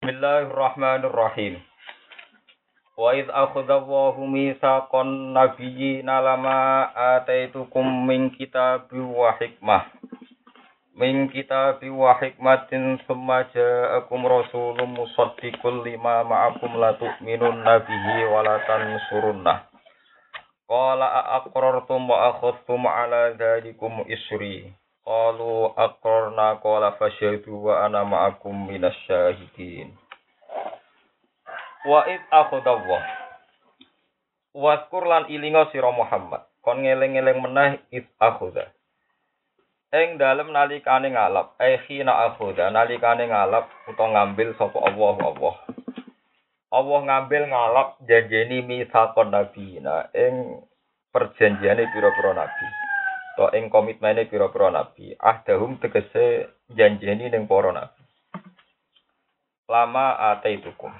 Bismillahirrahmanirrahim. Wa id akhadha Allahu mitsaqan nabiyyina lama ataitukum min kitabi wa hikmah. Min kitabi wa hikmatin thumma ja'akum rasulun musaddiqul lima ma'akum la tu'minun nabihi wa la tansurunnah. Qala aqrartum wa akhadtum ala dhalikum isri. Qalu aqrarna qala fasyhadu wa ana ma'akum minasyahidin. Wa id akhadallah. Waskur lan ilinga sira Muhammad. Kon ngeling-eling meneh id akhadha. Ing dalem nalikane ngalap, eh khina akhadha nalikane ngalap utawa ngambil sapa Allah Allah. Allah ngambil ngalap janjeni misakon nabi. Nah, ing perjanjiane pira-pira nabi to ing komitmene pira-pira nabi. Ahdahum tegese janjeni ning para nabi. Lama ataitukum.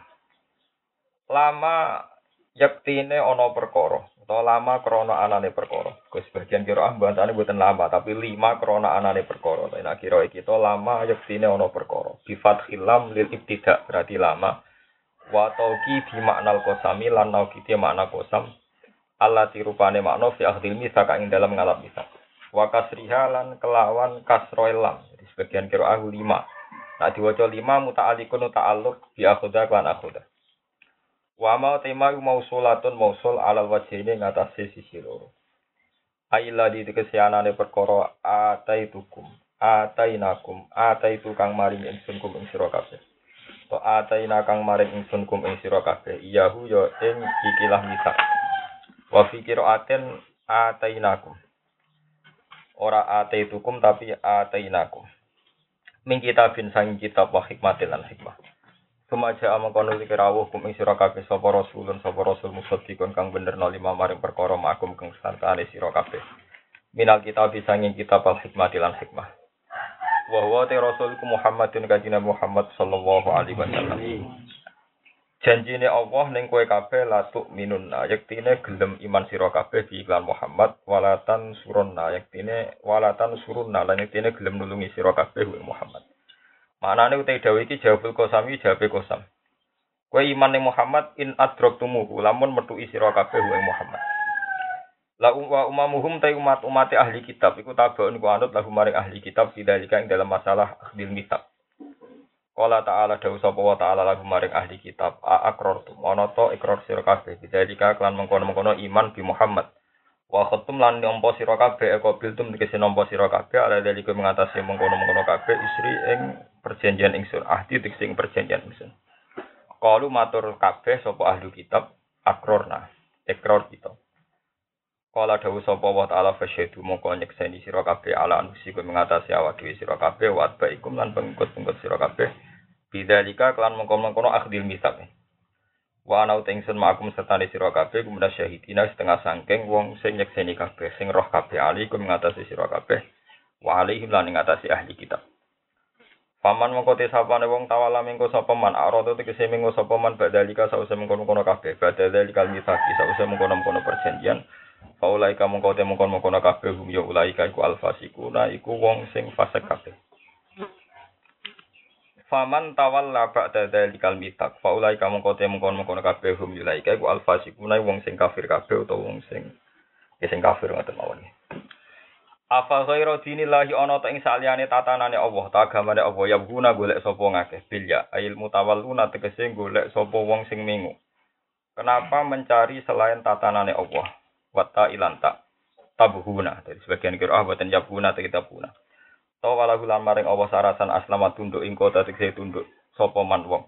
Lama yaktine ana perkara atau lama krana anane perkara. Gus sebagian kira ah bantane mboten lama tapi lima krana anane perkara. Nek kira iki to lama yaktine ana perkara. Bi fathil lam lil ibtida berarti lama. Wa tauqi bi maknal qasami lan nauqi makna qasam. Allah tirupane makna fi akhdil misak ing dalam ngalap misak wa kasriha kelawan kasroilam. Jadi sebagian kira aku lima. Nah diwaca lima muta'alikun ta'alluq bi akhuda klan akhuda wa mau tema mausulatun mausul alal wajh ini ngatasi sisi loro. Aila di kesianane perkara ataitukum atainakum ataitu kang maring ingsun kum ing to ataina kang maring ingsun kum ing sira kabeh iyahu ya ing ikilah misak wa aten atainakum ora ataitukum tapi atainakum min kitabin sanging kitab wa hikmatin lan hikmah Sumaja amang kono iki rawuh kum ing sira kabeh sapa rasulun sapa rasul musaddiqun kang bener no lima maring perkara makum kang sartane sira kabeh. Minal kitab sanging kitab al hikmah lan hikmah. Wa huwa te rasul Muhammadun kanjeng Muhammad sallallahu alaihi wasallam janjine Allah ning kowe kabeh latuk minun yektine gelem iman sira kabeh di iklan Muhammad walatan surunna yektine walatan surunna lan yektine gelem nulungi sira kabeh Muhammad. Manane utai dawuh iki qasam iki jawabe qasam. Kowe iman ning Muhammad in adroktumuhu lamun metuki sira kabeh Muhammad. La wa umamuhum ta umat umat ahli kitab. Iku tabaun ku anut lahu maring ahli kitab sidalika ing dalam masalah akhdil kitab Kala ta'ala dawu sapa wa ta'ala lagu maring ahli kitab a akrortum ana to ikrar sira kabeh. Bidalika klan mengkono-mengkono iman bi Muhammad. Wa khatum lan nampa sira kabeh eko biltum tegese nampa sira kabeh. Ala dalika mengatasi mengkono-mengkono kabeh isri ing perjanjian ingsun ahdi tegese ing perjanjian ingsun. Kalu matur kabeh sapa ahli kitab akrorna ikrar kita. Kala dawu sapa wa ta'ala fasyadu mongko nyekseni sira kabeh ala anusikum mengatasi awak dhewe sira kabeh wa baikum lan pengikut-pengikut sira kabeh Bidzalika kelan mengkono-mengkono akhdil misak. Wa ana utengsun makum serta sira kabeh kumena syahidina setengah sangking wong sing nyekseni kabeh sing roh kabeh ali kum ngatasi sira kabeh wa alaihim lan ngatasi ahli kitab. Paman mengko te sapane wong tawala mengko sapa man arada tegese mengko sapa man badalika sause mengkono-kono kabeh badalika misaki sause mengkono-kono perjanjian Faulaika mengko te mengkono-kono kabeh hum ya ulaika iku alfasikuna iku wong sing fasik kabeh. Faman tawalla ba'da dzalikal mitak faulai kamu kote mengkon mengkon kabeh hum yulaika iku alfasikuna wong sing kafir kabeh utawa wong sing ya sing kafir ngoten mawon. Apa ghairu dinillahi ana ta ing saliyane tatanane Allah, ta agamane Allah ya guna golek sapa ngakeh bilya ail mutawalluna tegese golek sapa wong sing mingu. Kenapa mencari selain tatanane Allah? Wata ilanta tabuhuna. Dari sebagian kira ah boten yabuna ta kita puna. Tawa wala gulan maring Allah sarasan aslama tunduk ing kota tegese tunduk sapa man wong.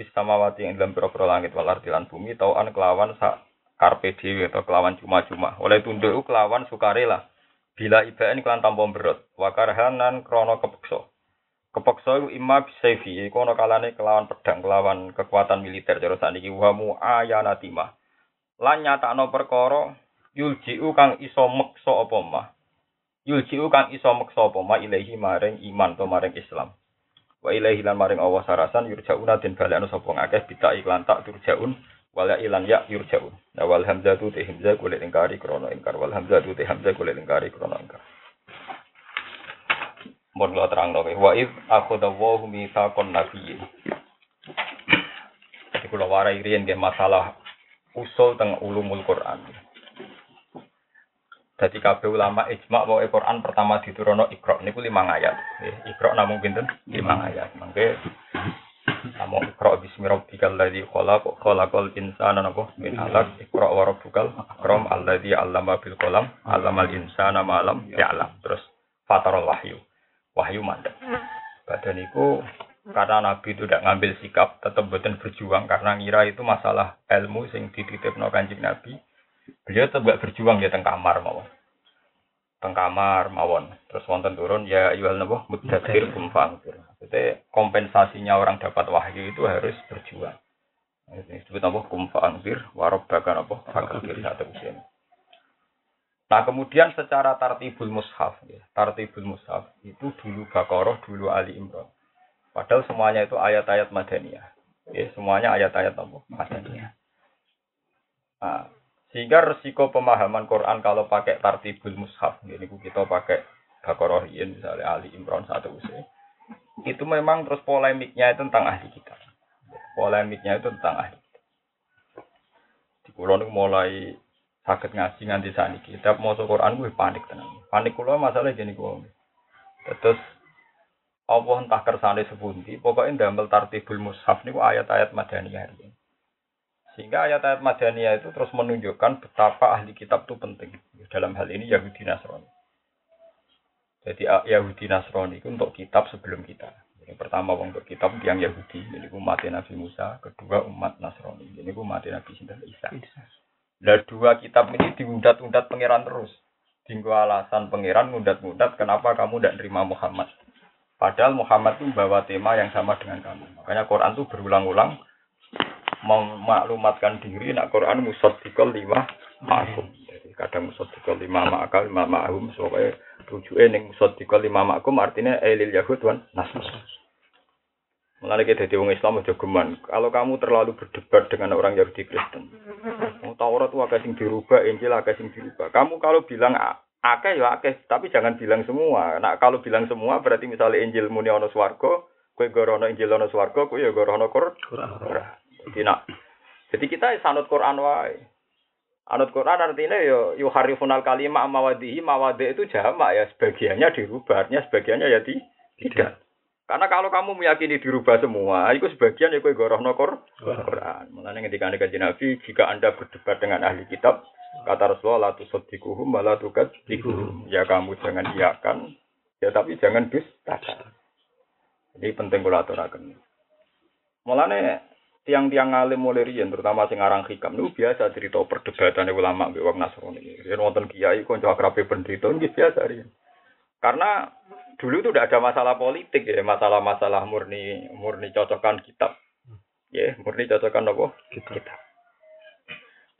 Bis samawati ing dalam pira-pira langit wal ardi lan bumi an kelawan sak karpe dhewe atau kelawan cuma-cuma. Oleh tunduk kelawan sukarela. Bila ibaen kelan tanpa berot. Wakarhanan krono kepeksa. Kepeksa iku imma bisayfi iku ana kalane kelawan pedang kelawan kekuatan militer cara saniki wa muayanatimah. Lan nyatakno perkara yuljiu kang iso meksa apa mah yuljiu kang iso meksa apa ma ilahi maring iman to maring Islam. Wa ilahi lan maring Allah sarasan yurjauna den balekno sapa ngakeh bita iklan tak turjaun wala ilan ya yurjaun. Nah wal hamzatu te hamzah kulit ingkari krono ingkar wal hamzatu te hamzah kulit ingkari krono ingkar. Mohon lo terang wa id akhadallahu mitsaqan nabiyyin. kula warai riyen masalah usul teng ulumul Quran. Jadi kabeh ulama ijma bahwa Quran pertama diturunno Iqra niku lima ayat. Nggih, Iqra namung pinten? Lima ayat. Mangke Namu Iqra bismi rabbikal ladzi khalaq khalaqal insana napa min 'alaq Iqra wa rabbukal akram alladzi 'allama bil qalam 'allamal insana ma lam ya'lam. Terus fatarul wahyu. Wahyu mandek. Badan itu karena Nabi itu tidak ngambil sikap, tetap betul berjuang karena ngira itu masalah ilmu sing dititipno kanjeng Nabi. Beliau tetap gak berjuang ya teng kamar mawon. Teng kamar mawon. Terus wonten turun ya yual nabo mudathir kum fangfir. Jadi kompensasinya orang dapat wahyu itu harus berjuang. Ini disebut apa? Kum fangfir warobbaka apa? Fakir satu usia. Nah kemudian secara tartibul mushaf, ya, tartibul mushaf itu dulu Baqarah, dulu Ali Imran. Padahal semuanya itu ayat-ayat Madaniyah. Ya, semuanya ayat-ayat apa? Madaniyah. Nah, sehingga resiko pemahaman Quran kalau pakai tartibul mushaf, ini kita pakai Baqarah misalnya Ali Imran satu usia. Itu memang terus polemiknya itu tentang ahli kita. Polemiknya itu tentang ahli kita. Di kulon mulai sakit ngaji nganti saat ini. Kita mau Quran gue panik tenang. Panik kulo masalah jadi gue. Terus Allah entah kersane sepundi, pokoknya damel tartibul mushaf niku ayat-ayat madaniyah ini. Sehingga ayat-ayat madaniyah itu terus menunjukkan betapa ahli kitab itu penting. Dalam hal ini Yahudi Nasrani. Jadi Yahudi Nasrani itu untuk kitab sebelum kita. Yang pertama untuk kitab yang Yahudi, ini umat Nabi Musa, kedua umat Nasrani, ini umat Nabi Sinta Isa. Nah dua kitab ini diundat-undat pangeran terus. Tinggal alasan pangeran ngundat-ngundat kenapa kamu tidak nerima Muhammad. Padahal Muhammad itu membawa tema yang sama dengan kamu. Makanya Quran itu berulang-ulang memaklumatkan diri nak Quran musaddiqal lima ma'hum. Jadi kadang musaddiqal lima ma'akal lima ma'hum supaya rujuknya ning musaddiqal lima ma'kum artinya elil yahud wan nasr. Mulai kita di orang Islam aja geman. Kalau kamu terlalu berdebat dengan orang Yahudi Kristen, mau Taurat itu agak sing dirubah, Injil agak sing dirubah. Kamu kalau bilang akeh ya akeh, tapi jangan bilang semua. Nah kalau bilang semua berarti misalnya Injil muni ono swarga, kowe gorono Injil ono swarga, kowe ya gorono Quran. Jadi nak jadi kita sanut Quran wae. Anut Quran artinya yo ya, yuharifunal kalimah mawadihi mawadi itu jamak ya sebagiannya dirubah, artinya sebagiannya ya di, tidak. Karena kalau kamu meyakini dirubah semua, itu sebagian ya kowe gorono Quran. Mulane ketika Nabi, jika Anda berdebat dengan ahli kitab, Kata Rasulullah, la tusaddiquhum wa la tukadzikuhum. Ya kamu jangan iakan, ya tapi jangan dustakan. Ini penting kula aturaken. Tiang-tiang alim mulai riyen terutama sing aran hikam niku biasa cerita perdebatan ulama mbek wong Nasrani. Yen wonten kiai kanca akrabe penderita nggih biasa riyen. Karena dulu itu tidak ada masalah politik ya, masalah-masalah murni murni cocokan kitab. Ya, murni cocokan apa? Kitab.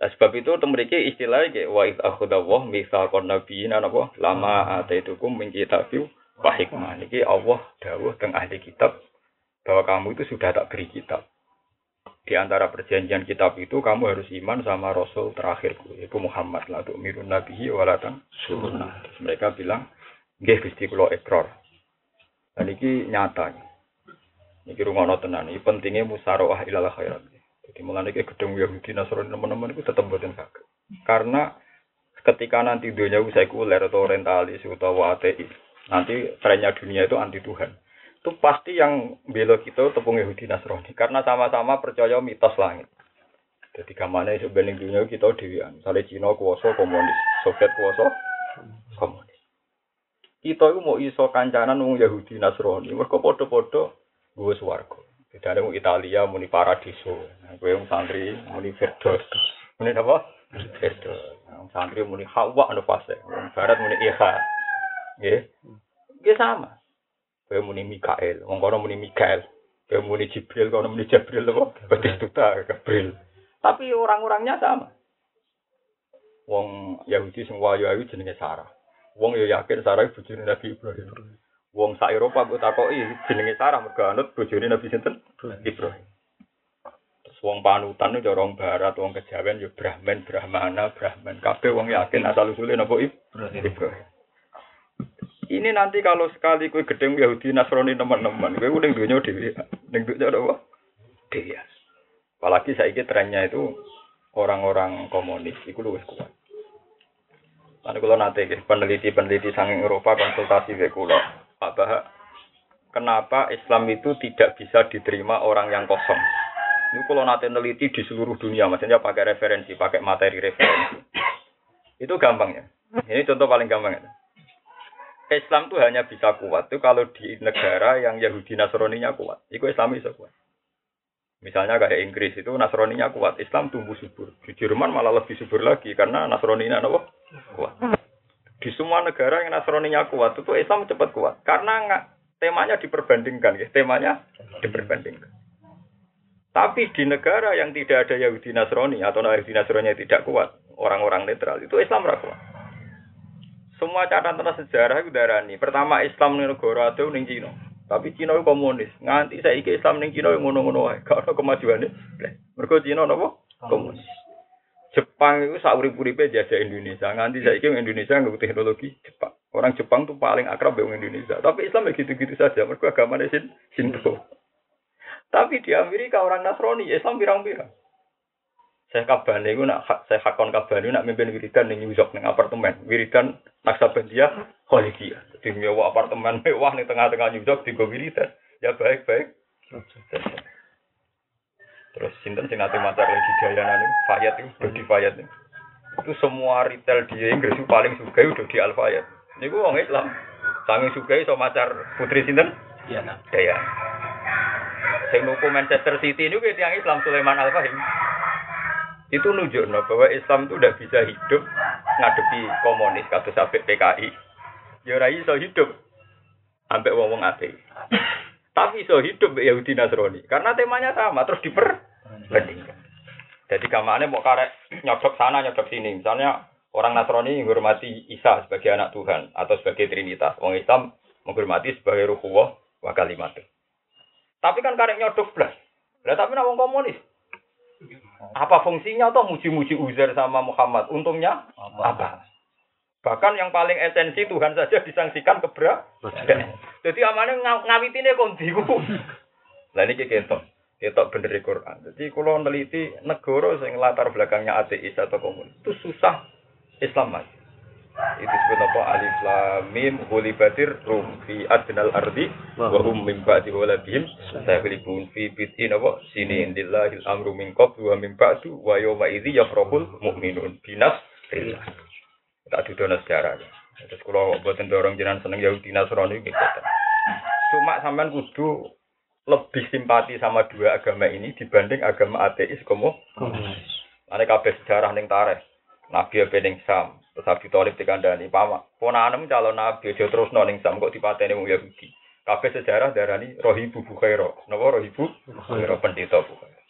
Nah, sebab itu temriki istilahnya kayak wa id akhudallah misal nabiyyin apa lama ataitukum min kitabi wa hikmah. Niki Allah dawuh teng ahli kitab bahwa kamu itu sudah tak beri kitab. Di antara perjanjian kitab itu kamu harus iman sama Rasul terakhirku, yaitu Muhammad lah tuh mirun nabihi walatan sunnah. Terus mereka bilang, nggih Gusti kula ekor. Dan ini nyata. Niki rungono tenan. Ini pentingnya musaroah ilal khairat. Jadi mulai ke gedung Yahudi Nasrani teman-teman itu tetap buatin sakit. Karena ketika nanti dunia sekuler atau orientalis atau ateis, nanti trennya dunia itu anti Tuhan. Itu pasti yang bela kita tepung Yahudi Nasrani. Karena sama-sama percaya mitos langit. Jadi kamane sebenarnya dunia kita dewian. Misalnya Cina kuasa komunis, Soviet kuasa komunis. Kita itu mau iso kancanan wong Yahudi Nasrani. Mereka podo-podo gue swarga. Tidak ada Italia muni paradiso. Gue yang santri muni Firdaus. Muni apa? Firdaus. Yang santri muni Hawa anu fase. Barat muni Iha. Nggih. Nggih sama. Gue muni Mikael. Wong kono muni Mikael. Gue muni Jibril, kono muni Jibril apa? Batistuta, Gabriel. Tapi orang-orangnya sama. Wong Yahudi semua Yahudi jenenge Sarah. Wong yo yakin Sarah ibu Nabi Ibrahim. Wong sak Eropa mbok takoki jenenge Sarah mergo anut bojone Nabi sinten? Ibrahim. Terus wong panutan itu orang barat, wong kejawen yo Brahman, Brahmana, Brahman. Kabeh wong yakin asal usule napa Ibrahim. Ini nanti kalau sekali kue gedeng Yahudi Nasrani teman-teman, kue udah dunia dewi, ning dunia apa? Dewi. Apalagi saya trennya itu orang-orang komunis itu lebih kuat. Nanti kalau nanti peneliti-peneliti sang Eropa konsultasi ke kulo, Pak Bahak, kenapa Islam itu tidak bisa diterima orang yang kosong? Ini kalau nanti neliti di seluruh dunia, maksudnya pakai referensi, pakai materi referensi. Itu gampangnya. Ini contoh paling gampang. Islam itu hanya bisa kuat itu kalau di negara yang Yahudi Nasroninya kuat. Itu Islam bisa kuat. Misalnya kayak Inggris itu Nasroninya kuat, Islam tumbuh subur. Di Jerman malah lebih subur lagi karena Nasroninya apa? kuat. Di semua negara yang Nasroninya kuat itu Islam cepat kuat karena nggak temanya diperbandingkan, ya. temanya diperbandingkan. Tapi di negara yang tidak ada Yahudi Nasrani atau Yahudi Nasrani tidak kuat, orang-orang netral itu Islam rakyat. Semua catatan sejarah itu darani. Pertama Islam ning negara itu ning Cina. Tapi Cina itu komunis. Nganti saiki Islam ning Cina ngono-ngono wae. Gak ono kemajuane. Mergo Cina napa? Komunis. Jepang itu saurip-uripe jajah Indonesia. Nganti saiki Indonesia nggak teknologi Jepang. Orang Jepang tuh paling akrab dengan Indonesia. Tapi Islam ya gitu-gitu saja. Mergo agamanya Shinto. Tapi di Amerika orang Nasrani Islam pirang-pirang. Saya kabar nih, nak saya hakon kabar nak mimpin wiridan nih nyusok nih apartemen. Wiridan Naksabandia Kholidiyah. Jadi nyewa apartemen mewah nih tengah-tengah nyusok di wiridan. Ya baik-baik. Terus sinten sing nate macar lagi dayanan ini, Fayat itu, Dodi Fayat ini. Itu semua retail di Inggris itu paling suka udah di Al Fayat. Ini gue orang Islam. Sangi suka so macar putri sinten? Iya, nah. Daya. Sing nuku Manchester City ini kayak tiang Islam Sulaiman Al Fahim itu nunjukno bahwa Islam itu udah bisa hidup ngadepi komunis kata sampai PKI. Ya ora hidup sampai wong-wong ate. Tapi iso hidup Yahudi Nasrani karena temanya sama terus diperbandingkan. Jadi kamane mau karek nyodok sana nyodok sini. Misalnya orang Nasrani menghormati Isa sebagai anak Tuhan atau sebagai Trinitas. Wong Islam menghormati sebagai ruhuwah wa kalimat. Tapi kan karek nyodok belas. Lah tapi nak wong komunis apa fungsinya atau muji-muji Uzair sama Muhammad? Untungnya apa? apa? Bahkan yang paling esensi Tuhan saja disangsikan keberat. Jadi amannya ng ngawitine kondi Lah ini ketok. Ketok bener Quran. Jadi kalau meneliti negara yang latar belakangnya ateis atau komunis itu susah Islam mas. Itu disebut apa alif lam mim batir rum fi adnal ardi wa hum min ba'di walabihim sayaghlibun fi bid'in apa sini indillahil amru min qablu wa min ba'du wa yawma idzi yafrahul mu'minun binas. Tak didono sejarah. Terus kalau buatan dorong jenengan seneng Yahudi Nasrani gitu. Cuma sampean kudu lebih simpati sama dua agama ini dibanding agama ateis komo. Ane kabeh sejarah ning tareh. Nabi apa ning Sam, terus Abi Thalib dikandani, "Pama, ponanem calon nabi dia terus ning Sam kok dipateni wong Yahudi." Kabeh sejarah darani Rohibu Bukhaira. Napa Rohibu Bukhaira pendeta Bukhaira.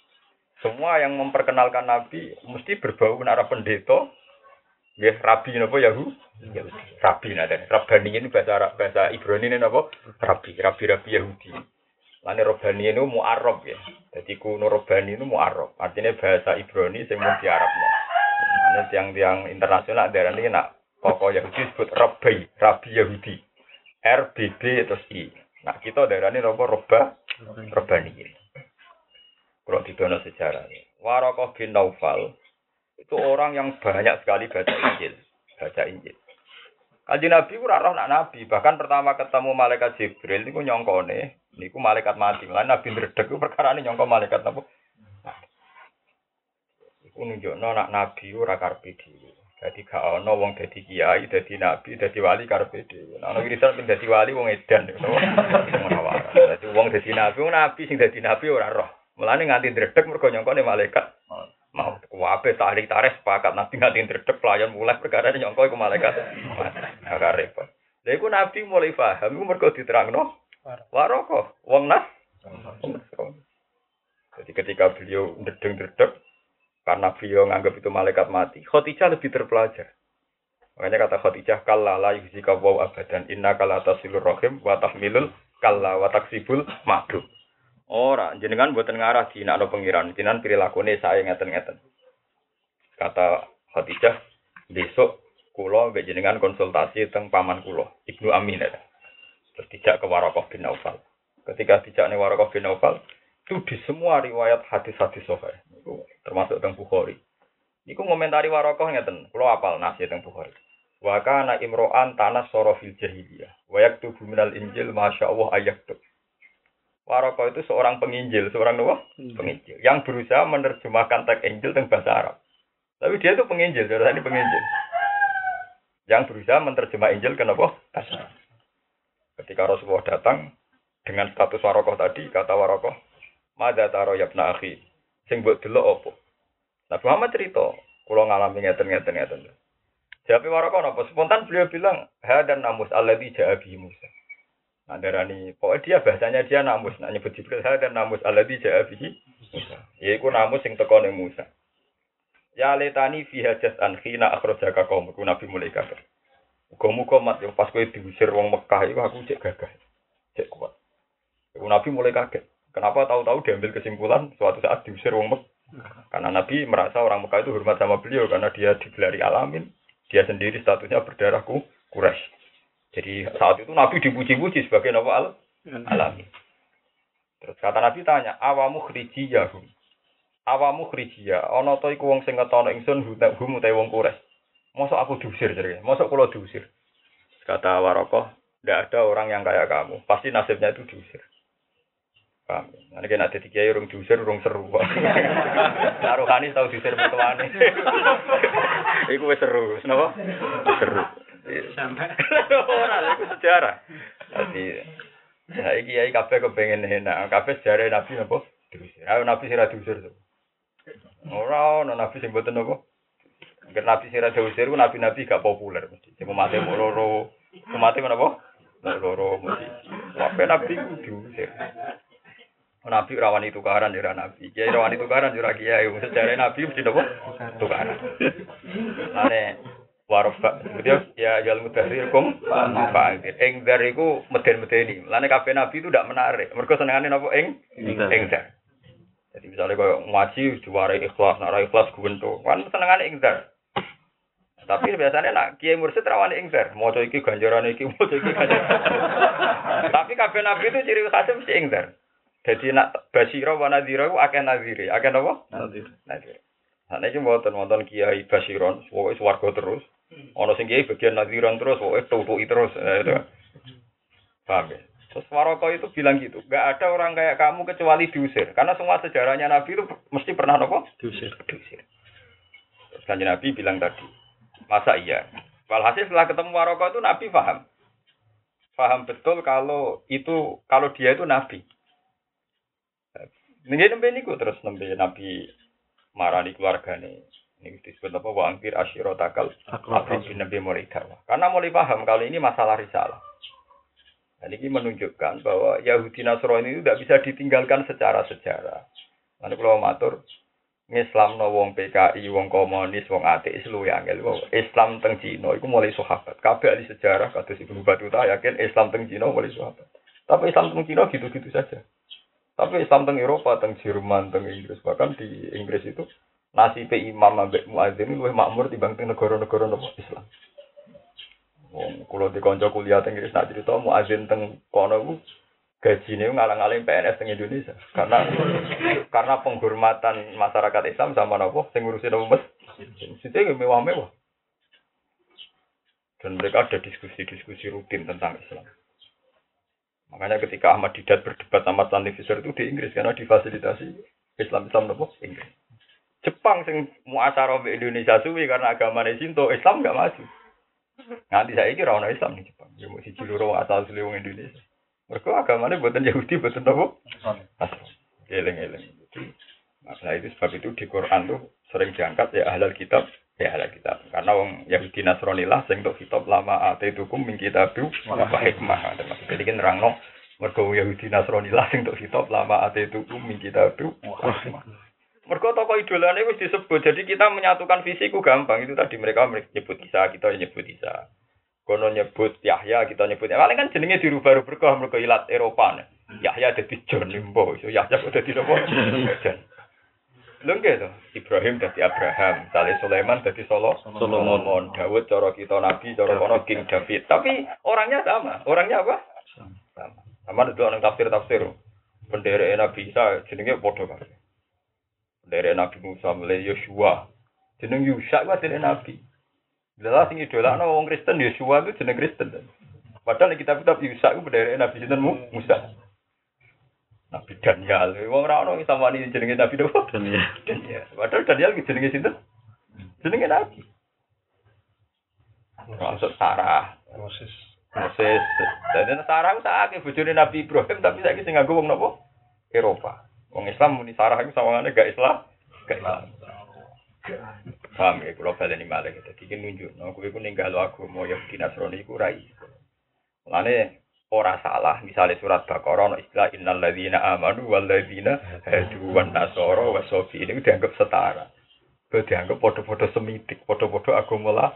Semua yang memperkenalkan Nabi mesti berbau arah pendeta. Ya, rabi napa Yahudi? Rabi nada. Rabani ini bahasa Arab, bahasa Ibrani ini napa? Rabi, rabi-rabi Yahudi. Lani Robani ini mu'arab ya. Jadi kuno Robani ini mu'arab. Artinya bahasa Ibrani mau di Arab. Ini tiang-tiang internasional daerah ini nak pokok Yahudi disebut Rabbi, Rabbi Yahudi. R, B, B, terus I. Nah kita daerah ini apa? Robba, Robbani. Kalau di dalam sejarah. Warokoh bin Naufal itu orang yang banyak sekali baca Injil. Baca Injil. Kaji Nabi ora roh nak Nabi, bahkan pertama ketemu malaikat Jibril niku nyongkone, niku malaikat mati. Lan Nabi ndredeg perkara ini nyongko malaikat napa? Iku nunjukno nak nabi ora karepe dhewe. Dadi gak ana wong dadi kiai, dadi nabi, dadi wali karepe dhewe. Nek ana wiridan ping dadi wali wong edan. Dadi wong dadi nabi, wong nabi sing dadi nabi ora roh. Mulane nganti ndredeg mergo nyongkone malaikat. Mau kuwabe tarik tarik sepakat nabi nganti ndredeg pelayan mulai perkara nyongko iku malaikat. Ora repot. Lha iku nabi mulai paham iku mergo diterangno waroko wong nas. Jadi ketika beliau ndredeg-ndredeg karena beliau nganggap itu malaikat mati. Khotijah lebih terpelajar. Makanya kata Khotijah, kalla la yuzika waw abadan, inna kala tasilur rohim, wa tahmilul kalla wa taksibul makdum. Ora, jenengan buatan ngarah di nak pengiran, jenengan lakune saya ngeten-ngeten. Kata Khotijah, besok kulo mbek jenengan konsultasi tentang paman kulo, Ibnu Amin. Terus tidak ke Warokoh bin Naufal. Ketika tidak nih Warokoh bin Naufal, Itu di semua riwayat hadis-hadis sahih. Termasuk tentang Bukhari. Iku ngomentari warokoh ngeten. Kulo apal nasi tentang Bukhari. Wa kana imro'an tanah soro fil jahiliyah. Wa yaktubu minal injil masya Allah ayaktub. Warokoh itu seorang penginjil, seorang apa? Penginjil. Yang berusaha menerjemahkan teks Injil tentang bahasa Arab. Tapi dia itu penginjil, saudara ini penginjil. Yang berusaha menerjemah Injil ke apa? Bahasa Arab. Ketika Rasulullah datang dengan status warokoh tadi, kata warokoh, Mada taro yabna akhi, sing buat dulu opo. Nabi Muhammad cerita, kalau ngalami ngeten ngeten ngeten. Jadi warokoh apa? Spontan beliau bilang, ha dan namus alladhi ja'abi Musa. Nah, darani, pokoknya dia bahasanya dia namus, nah nyebut Jibril, ha dan namus alladhi ja'abi Musa. Yaiku namus sing teko Musa. Ya letani fi hajat an khina akhrajaka qaumku Nabi mulai kafir. Muga-muga mat yo pas kowe diusir wong Mekah iku aku cek gagah. Cek kuat. Nabi mulai kaget. Kenapa tahu-tahu diambil kesimpulan suatu saat diusir wong Mekah? Karena Nabi merasa orang Mekah itu hormat sama beliau karena dia digelari alamin. Dia sendiri statusnya berdarahku Quraisy. Jadi saat itu Nabi dipuji-puji sebagai Nabi al alamin. Terus kata Nabi tanya, awamu khrijiyahum. Awamu khrijiyah, ana ta iku wong sing ngetono ingsun hum utawa wong Quraisy. Masa aku diusir jadi, masa kalau diusir. Kata Warokoh, tidak ada orang yang kayak kamu. Pasti nasibnya itu diusir. Paham? Nanti kena ada tiga orang diusir, orang seru. Nah, Rohani tahu diusir mertuane. Iku wis seru, kenapa? Seru. Sampai Ora, iku sejarah. Jadi, nah iki kiai kabeh kepengen enak. Kabeh sejarah Nabi napa? Diusir. Ayo Nabi sira diusir. tuh. Ora ono Nabi sing mboten napa? Angger Nabi sira diusir ku nabi-nabi gak populer mesti. Sing mati mau loro. Mati menapa? Mau loro mesti. Kabeh Nabi diusir. Nabi rawan itu tukaran ya Nabi. Kiai rawan itu tukaran ya kiai. Sejarah Nabi mesti napa? Tukaran. Lane warofa dia ya jal mudahir kum fa'angkir ing dar iku meden-medeni. Lane kabeh nabi itu ndak menarik. Mergo senengane napa? Ing ing dar. Jadi misalnya kau ngaji diwarai ikhlas nara ikhlas guwento kan senengane ing dar. Tapi biasanya nak kiai mursyid rawane ing dar. Maca iki ganjaran iki maca iki ganjaran. Tapi kabeh nabi itu ciri khasnya mesti ing dar jadi nak basira wa nadhira ku akeh nadhire akeh napa Nadir. nadhire Nah, ini mboten wonten kiai basiron, pokoke swarga terus. Ono sing kiai bagian nadhiran terus, pokoke tutuki terus. Nah, itu. Paham ya? Terus Waroko itu bilang gitu, nggak ada orang kayak kamu kecuali diusir. Karena semua sejarahnya Nabi itu mesti pernah nopo Diusir. diusir. Terus kanjeng Nabi bilang tadi, masa iya? Walhasil setelah ketemu Waroko itu Nabi paham. Paham betul kalau itu kalau dia itu Nabi. Nih nembe niku terus nembe Nabi marani keluargane. Ini disebut apa? Wa angkir asyiro takal Akrabin Nabi mulai. Karena mulai paham kali ini masalah risalah. Dan ini menunjukkan bahwa Yahudi Nasrani itu tidak bisa ditinggalkan secara sejarah. Nanti kalau matur, Islam no wong PKI, wong komunis, wong ateis lu yang ngel. Islam teng Cina itu mulai sahabat. Kabeh ahli sejarah kata si Ibnu Batuta yakin Islam teng Cina mulai sahabat. Tapi Islam teng Cina gitu-gitu saja. Tapi Islam teng Eropa, teng Jerman, teng Inggris bahkan di Inggris itu nasib imam ambek muadzin luwih makmur timbang teng negara-negara nopo Islam. Wong kula dikonco kuliah teng Inggris nak cerita muadzin teng kono ku gajine ngalang-aling PNS teng Indonesia. Karena karena penghormatan masyarakat Islam sama nopo sing ngurusi nopo mes. Sithik mewah-mewah. Dan mereka ada diskusi-diskusi rutin tentang Islam. Makanya ketika Ahmad Didat berdebat sama Stanley Fisher itu di Inggris karena difasilitasi Islam Islam nopo Inggris. Jepang sing muasara mbek Indonesia suwi karena agama Sinto, Islam nggak maju. Nganti saya kira orang Islam di Jepang. Ya mesti ciluro asal asli wong Indonesia. Mereka agamanya buatan Yahudi, buatan. Eleng-eleng. Jadi, Nah itu sebab itu di Quran tuh sering diangkat ya ahlal kitab, ya ahlal kitab. Karena wong Yahudi Nasrani lah sing tok kitab lama ate tukum min kitabu wa hikmah. Jadi kan nerangno mergo Yahudi Nasrani lah sing tok kitab lama ate tukum min kitabu hikmah. Mergo tokoh idolane wis disebut. Jadi kita menyatukan visiku gampang. Itu tadi mereka nyebut Isa, kita nyebut Isa. Kono nyebut Yahya, kita nyebut Paling kan jenenge dirubah-rubah mergo ilat Eropa. Yahya dadi John Limbo, Yahya kok dadi napa? John. Lho nggih to. Ibrahim dadi Abraham, Saleh Sulaiman dadi Solo Solomon, Daud cara kita nabi, cara kono King David. Tapi orangnya sama. Orangnya apa? Sama. Sama itu orang tafsir-tafsir. Pendere Nabi Isa jenenge padha kabeh. Pendere Nabi Musa mulai Yosua. Jeneng Yusa ku asline Nabi. Jelas sing idolakno wong Kristen Yosua itu jeneng Kristen. Padahal kitab-kitab Yusa ku pendere Nabi sinten Musa. Nabi Daniel, wong ora ono sama ini jenenge Nabi Daud. Daniel. Daniel. Padahal Daniel jenenge sinten? Jenenge Nabi. Maksud Sarah. Moses. Moses. Jadi Sarah itu sakit bojone Nabi Ibrahim tapi saiki sing nganggo wong napa? Eropa. Wong Islam muni Sarah itu sawangane gak Islam. Gak Islam. Paham ya, kalau baleni malah gitu. Jadi nunjuk, no, aku itu ninggal agama Yahudi Nasrani itu rai. Mulane ora salah misalnya surat Baqarah no istilah innal ladzina amanu wal ladzina hadu wan nasara wa sofi ini dianggap setara. Dianggap podo-podo semitik, podo-podo agama lah.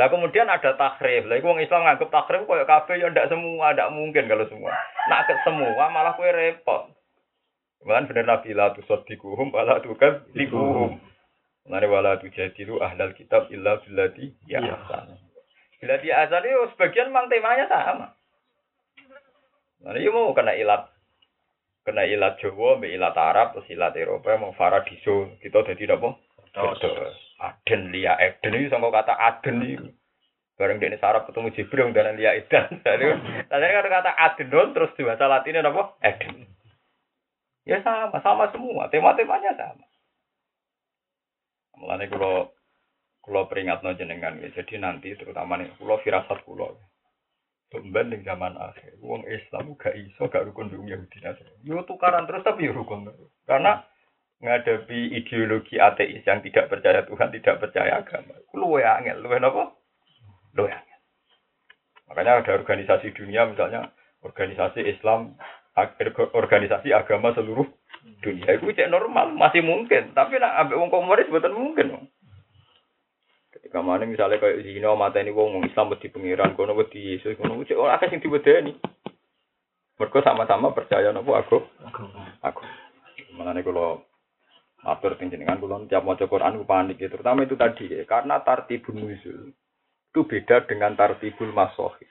Lah kemudian ada takrif. Lah wong Islam nganggap takrif koyo kabeh ya ndak semua, ndak mungkin kalau semua. Nak ke semua malah kowe repot. Cuman bener Nabi la tusaddiquhum wala tukadzibuhum. Mane wala tujadilu ahlal kitab illa billati ya. Bila di azan itu sebagian memang temanya sama. Nah, ini mau kena ilat. Kena ilat Jawa, mbak ilat Arab, terus ilat Eropa, mau Faradiso. Kita jadi apa? Aden, Lia, Eden. Ini sama kata Aden itu. Bareng ini sarap ketemu Jibril dan Lia Eden. Tadi kan kata Aden, terus di bahasa Latinnya apa? Eden. Ya sama, sama semua. Tema-temanya sama. Mulanya kalau Kulo peringat no jenengan ya. Jadi nanti terutama nih kulo firasat kulo. Tumben di zaman akhir, uang Islam gak iso gak rukun di Yahudi Nasrani. Yo tukaran terus tapi yo rukun. Karena ngadepi ideologi ateis yang tidak percaya Tuhan, tidak percaya agama. Kulo ya angel, lu apa? Lu angel. Makanya ada organisasi dunia misalnya organisasi Islam, organisasi agama seluruh dunia. Itu cek normal, masih mungkin. Tapi nak ambil uang komunis betul mungkin. Ketika mana misalnya kayak zina mata ini wong Islam wedi pengiran, kono wedi Yesus, kono wedi orang akeh sing diwedeni. Mereka sama-sama percaya nopo aku. Aku. Mengenai kalau matur jenengan kula tiap maca Quran ku panik ya. terutama itu tadi ya. karena tartibun nuzul itu beda dengan tartibul masohi.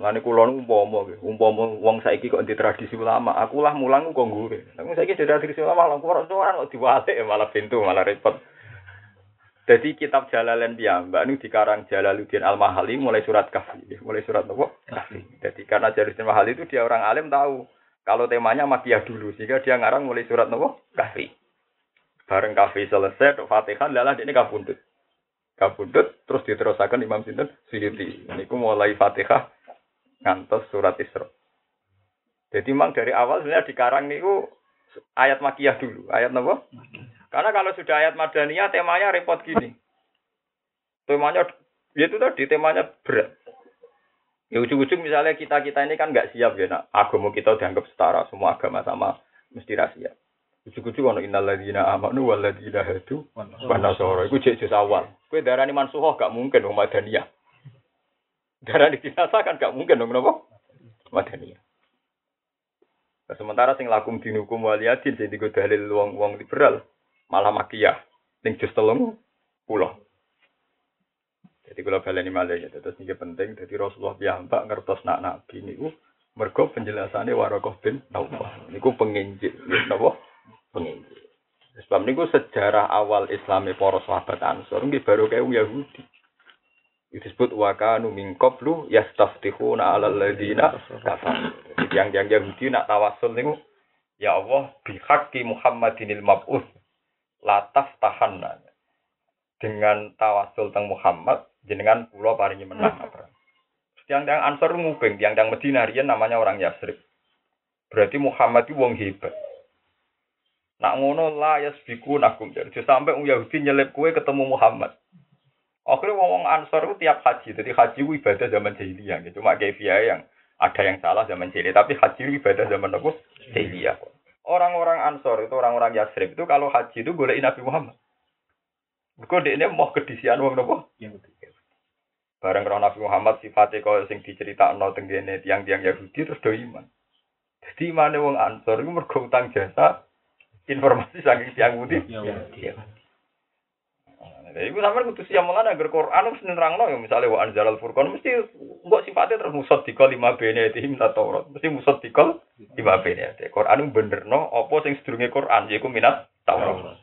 Mulane kula umpama umpama wong saiki kok di tradisi ulama, aku lah mulang kok ngure. Tapi saiki dari tradisi ulama lah kok ora kok diwalik malah pintu malah repot. Jadi kitab Jalalain Mbak ini dikarang Jalaluddin Al-Mahali mulai surat Kahfi, mulai surat apa? Kahfi. Jadi karena Jalaluddin Al-Mahali itu dia orang alim tahu kalau temanya Makiyah dulu sehingga dia ngarang mulai surat apa? Kahfi. Bareng Kahfi selesai, Fatihah lalah ini kabundut. Kabundut terus diteruskan Imam Sinten Suyuti. Ini mulai Fatihah ngantos surat Isra. Jadi memang dari awal sebenarnya dikarang niku ayat Makiyah dulu, ayat apa? Karena kalau sudah ayat Madaniyah temanya repot gini. Temanya ya itu tadi temanya berat. Ya ujung-ujung misalnya kita-kita ini kan nggak siap ya nak. Agama kita dianggap setara, semua agama sama mesti rahasia. Ujung-ujung ono innalladzina amanu walladzina hadu wan nasara. Iku jek awal. Kowe darani mansuhoh gak mungkin dong Madaniyah. Darani dinasa kan gak mungkin dong napa? Madaniyah. Nah, sementara sing lakum dinukum waliyadin jadi dalil wong-wong liberal malah makiyah ning jus telung pulau. Jadi kalau baleni malih ya terus ini penting jadi Rasulullah piyambak ngertos nak nabi niku mergo penjelasannya Warokoh bin Naufal niku penginjil napa penginjil. Sebab niku sejarah awal Islami para sahabat Ansor nggih baru kayak Yahudi. Itu disebut wakanu min qablu yastaftihuna 'alal ladina kafar. Yang yang Yahudi nak tawasul niku ya Allah bihaqqi Muhammadinil mab'uts lataf tahan dengan tawasul teng Muhammad jenengan pulau paringi menang apa tiang-tiang Ansor nguping tiang-tiang Medina rian namanya orang Yasrib. Berarti Muhammad itu wong hebat. Nak ngono la yasbiku nakum. Jadi sampai wong Yahudi nyelip kue ketemu Muhammad. Akhirnya wong wong Ansor itu tiap haji. Jadi haji itu ibadah zaman jahiliyah. Gitu cuma kefiah yang ada yang salah zaman jahiliyah. Tapi haji itu ibadah zaman apa jahiliyah Orang-orang Ansor itu orang-orang Yasrib itu kalau haji itu boleh Nabi Muhammad. Mereka ini mau kedisian wong nopo? Bareng roh Nabi Muhammad sifatnya kau sing no tenggene tiang-tiang Yahudi terus do iman. Jadi mana wong Ansor itu mergo utang jasa informasi saking tiang Yahudi. Iya. Lha iku sampean kudu siap mulane agar Quran mesti nerangno ya misale wa anzalal furqan mesti mbok sifatnya terus musaddiqal lima bene itu minta Taurat. Mesti musaddiqal lima bene itu. Quran benerno apa sing sedurunge Quran yaiku minat Taurat.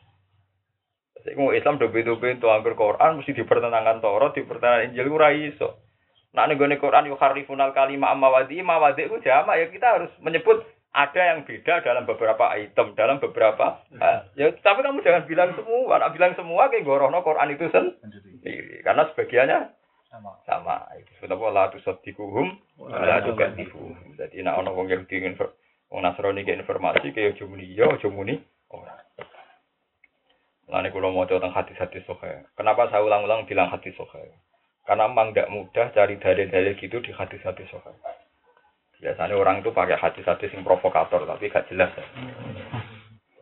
Iku Islam do beda-beda to angger Quran mesti dipertentangan Taurat, dipertentangan Injil ora iso. Nah nego Quran yuk harifunal kalimah amawadi, mawadi itu jama ya kita harus menyebut ada yang beda dalam beberapa item, dalam beberapa hal. Ya, tapi kamu jangan bilang semua. Nak bilang semua kayak gorohno Quran itu sendiri. Karena sebagiannya sama. Sama. Itu sudah pola tu sotikuhum, la tu kadifu. Jadi nak ono wong yang ingin wong Nasrani ke informasi kayak jumuni yo, jumuni orang. Lalu kalau mau tentang hati-hati sohe. Kenapa saya ulang-ulang bilang hati sohe? Karena memang tidak mudah cari dalil-dalil gitu di hati-hati sohe. Biasanya orang itu pakai hadis-hadis yang provokator tapi gak jelas.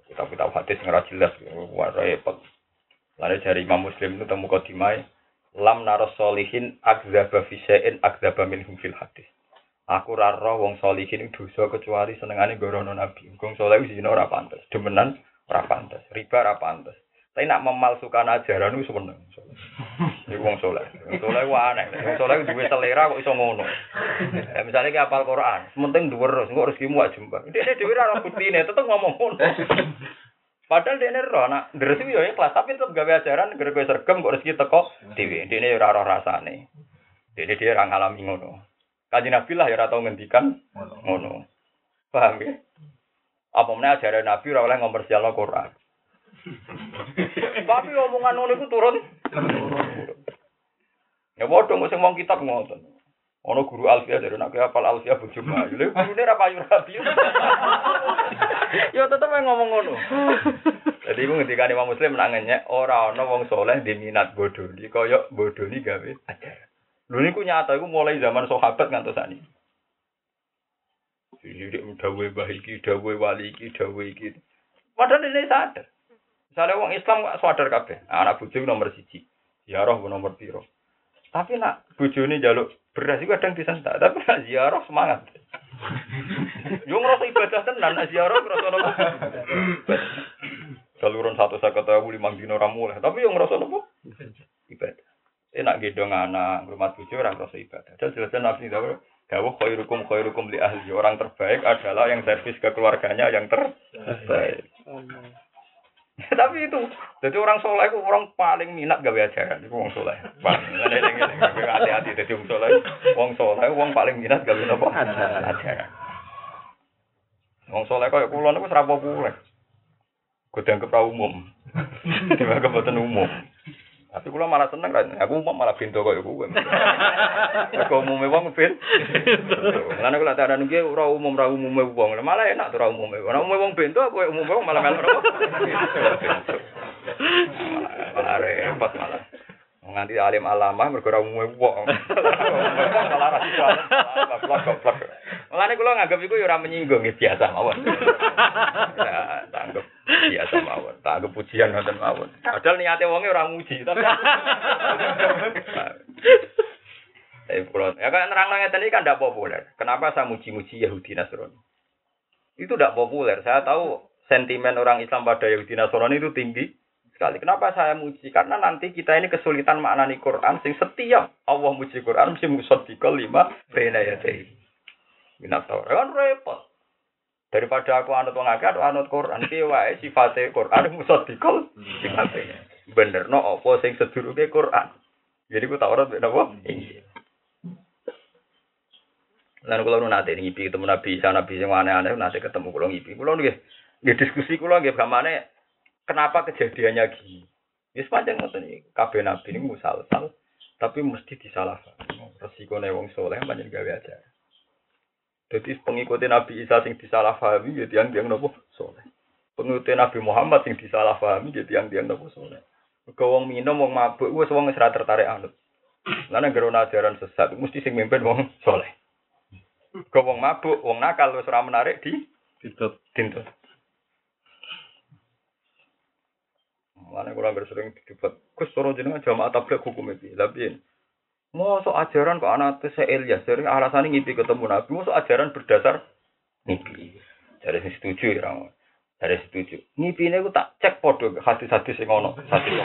Kita kita hadis yang jelas, wah repot. Lalu dari Imam Muslim itu temu kodimai, lam naros solihin akzaba fisein akzaba minhum fil hadis. Aku raro wong solihin dosa kecuali senengane gorono nabi. Wong soleh wis ora pantes, demenan ora pantes, riba ora pantes. Tapi nak memalsukan ajaran itu seneng. Iku wong soleh. Soleh ku aneh. Wong soleh duwe selera kok iso ngono. Ya misalnya kayak apal Quran, sementing dhuwur terus engko rezekimu gak jembar. Dia dhewe ora buktine, tetep ngomong ngono. Padahal dia ini roh, nak deresi ya ikhlas, tapi tetap gawe ajaran, gara gue sergem kok rezeki teko ini ora roh rasane. Dia dia ora ngalami ngono. Kaji Nabi lah ya ora tau ngendikan ngono. Paham ya? Apa meneh ajaran Nabi ora oleh ngompersialno Quran. Tapi omongan ngono iku turun. Ya bodoh mesti wong kitab ngoten. Ono guru Alfia dari nak hafal Alfia bojo Bayu. Lha gurune ra payu rabi. Ya tetep ngomong ngono. Jadi iku ngendika Imam Muslim nak ngenyek ora ana wong soleh di minat bodoni kaya bodoni gawe ajaran. Lho niku nyata iku mulai zaman sahabat ngantos sakniki. Jadi dawe bahiki, dawe wali iki, dawe iki. Padahal ini sadar. Misalnya orang Islam gak sadar kabeh, anak bojo nomor siji, ziarah nomor piro. Tapi nak bojo ini jaluk beras itu kadang disentak, tapi nak ziarah semangat. Yo ngerasa ibadah tenan, nak ziarah ngerasa nopo. Saluran satu saya kata lima dino ramu lah, tapi yang ngerasa nopo ibadah. Enak gedong anak, rumah bojo orang ngerasa ibadah. Dan jelasnya nabi itu Dawuh khairukum khairukum li ahli. Orang terbaik adalah yang servis ke keluarganya yang terbaik. Tapi itu, jadi orang soleh itu orang paling minat gawe ajaran. Itu orang soleh. Hati-hati, jadi orang soleh, orang soleh, orang paling minat gawe apa? Ajaran. Orang soleh kaya kulon itu serapa populer. Gue dianggap umum. Dianggap buatan umum. Tapi kula malah seneng kan. Aku umum malah pintu kaya kowe. Kok umume wong pin. Lan kula tak ada nunggu ora umum ora umume wong. Malah enak tuh ora umume. Ora umume wong pintu apa umume wong malah melok. Malah repot malah. Nganti alim alamah mergo ora umume wong. Malah ra iso. Goblok goblok. Mulane kula nganggep iku ya ora menyinggung biasa mawon. Ya, tanggep biasa mawon. Tak anggap pujian ngoten mawon. Padahal niate wonge ora muji, tapi Tapi pulau, ya kan nerang ngeten ini kan tidak populer. Kenapa saya muji-muji Yahudi Nasrani? Itu tidak populer. Saya tahu sentimen orang Islam pada Yahudi Nasrani itu tinggi sekali. Kenapa saya muji? Karena nanti kita ini kesulitan maknani Quran. Sing setiap Allah muji Quran mesti musaddiqal lima bena ya Minat Kan repot. Daripada aku anut wong akeh atau anut Quran, piye wae sifate Quran musaddiqal sifate. Bener no apa sing sedurunge Quran. Jadi ku tak ora napa? Iya. Lalu kalau nanti ngipi ketemu Nabi, sana Nabi yang aneh-aneh nanti ketemu kalau ngipi. Kalau nggih nggih diskusi kalau nggih gamane kenapa kejadiannya gini. Ya sepanjang ngoten iki, kabeh Nabi ini musalsal tapi mesti disalahkan. Resiko wong soleh banyak gawe aja. Jadi pengikuti Nabi Isa sing disalahpahami ya tiang-tiang nopo soleh. Pengikuti Nabi Muhammad sing disalahpahami ya tiang-tiang nopo soleh. Kau wong minum wong mabuk wis wong serat tertarik anut. Lan anggere ajaran sesat mesti sing mimpin wong soleh. Kau wong mabuk, wong nakal ora menarik di tintut. Mana kurang sering debat. Gus toro jenengan jamaah tabligh hukum iki. Tapi Mosok ajaran kok anak se Elias dari alasan ngipi ketemu Nabi, mosok ajaran berdasar ngipi. Jadi setuju ya Dari setuju. Ngipine ku tak cek podo hadis-hadis sing ono. Hadis.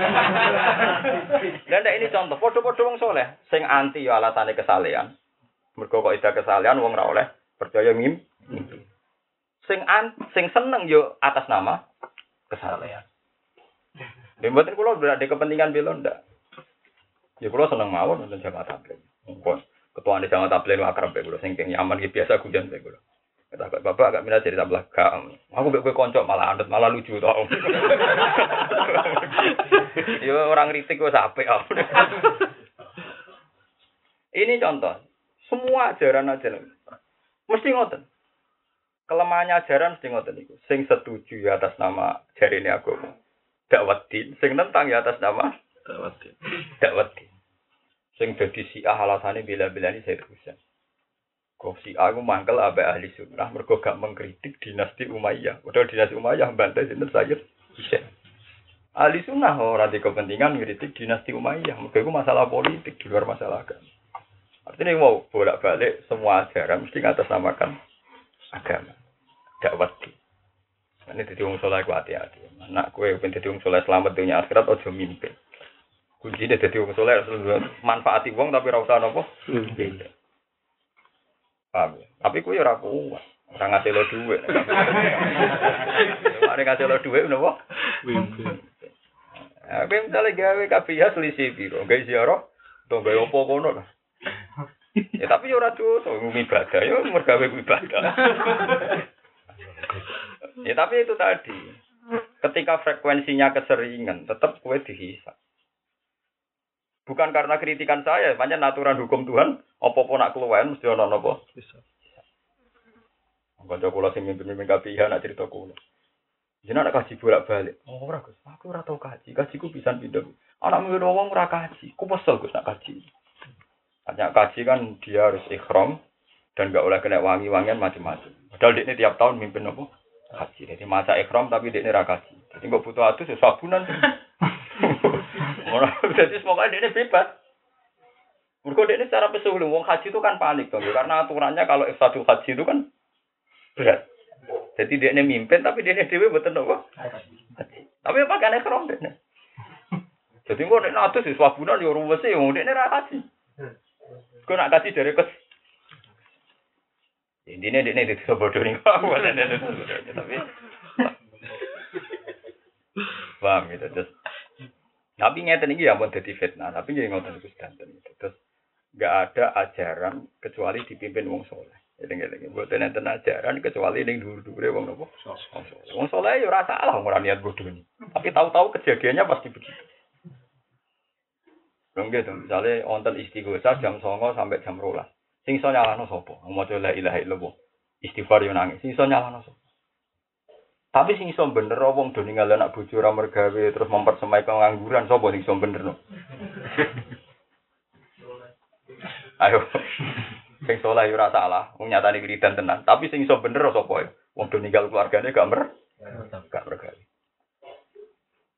Dan ini contoh podo-podo wong soleh sing anti yo alasane kesalehan. Mergo kok ida kesalehan wong ora oleh percaya mim. Sing an sing seneng yo atas nama kesalehan. Lha mboten kula berada kepentingan belo ndak. Ya kula seneng mawon nonton jamaah tabligh. Monggo ketua di jamaah tabligh akrab kula sing nyaman ki biasa guyon kula. Kata bapak agak minat jadi gak. Aku bek konco malah andet malah lucu tau. Yo orang ritik gue sampai Ini contoh. Semua ajaran ajaran mesti ngoten. Kelemahannya ajaran mesti ngoten itu. Sing setuju ya atas nama jari ini aku. Dakwat din. Sing tentang ya atas nama Dakwat din. dakwat din. Sing dadi si alasannya bila-bila ini saya Husain. Kok si aku mangkel abe ahli sunnah mergo gak mengkritik dinasti Umayyah. Padahal dinasti Umayyah bantai sinten Sayyid Husain. Ahli sunnah ora di kepentingan ngkritik dinasti Umayyah. Mergo itu masalah politik di luar masalah agama. Artinya mau bolak-balik semua ajaran mesti ngatasnamakan agama. Dakwat di. Ini jadi wong soleh ku hati-hati. Anak kue pengen jadi wong soleh selamat dunia akhirat ojo mimpi. Kuncinya jadi wong soleh manfaati wong tapi ora usah nopo. Mimpi. Paham ya? Tapi kuwi ora kuat. Ora ngasih lo duit. Mari ngasih lo duit napa? Mimpi. Aku misalnya gawe kabeh selisih piro? Gawe ziarah, to gawe apa kono lah. Ya tapi ya ora dosa, ibadah ya mergawe ibadah. Ya tapi itu tadi. Ketika frekuensinya keseringan, tetap kue dihisap. Bukan karena kritikan saya, banyak aturan hukum Tuhan, apa-apa nak keluar mesti ono napa? Bisa. Kanca kula sing mimpin-mimpin KPIH nak cerita kula. Jenengan nak kaji bolak-balik. Oh, ora Gus, aku ora tau kaji. Kajiku pisan pindah. Anak mungkin wong ora kaji. Ku pesel Gus nak kaji. Hanya kaji kan dia harus ikhram dan gak boleh kena wangi-wangian macam-macam. Padahal dia ini tiap tahun mimpin apa? Kaji. Jadi masa ikhram tapi dia ini ra kaji. Jadi nggak butuh atus ya sabunan. Jadi semoga dia ini bebas. Mereka dia ini secara pesulung, wong haji itu kan panik dong, karena aturannya kalau satu haji itu kan berat. Jadi dia ini mimpin, tapi dia ini dewi betul apa? Tapi apa kan ikhram dia ini? Jadi kok nek atus wis wabunan yo ruwes e wong dekne ra kaji. Kok nak kaji dari kes Intinya dia ini tidak bodoh nih, tapi paham gitu terus. Tapi ngeten ini ya mau jadi fitnah, tapi jadi ngotot itu sedanten gitu. Terus nggak ada ajaran kecuali dipimpin wong soleh. Jadi nggak buat nenten ajaran kecuali yang dulu dulu wong nopo. Wong soleh ya rasa salah orang niat bodoh ini. Tapi tahu-tahu kejadiannya pasti begitu. Dong gitu, misalnya wonten istighosah jam songo sampai jam rolas. Sing iso nyalano sapa? Maca la ilaha illallah. Istighfar yo nangis. Sing iso nyalano sapa? Tapi sing iso bener wong do ninggal anak bojo ora mergawe terus mempersemai pengangguran sapa sing iso bener no? Ayo. Sing saleh yo ora salah, wong nyatane wiridan tenan. Tapi sing iso bener sapa ya? Wong do ninggal keluargane gak mer gak mergawe.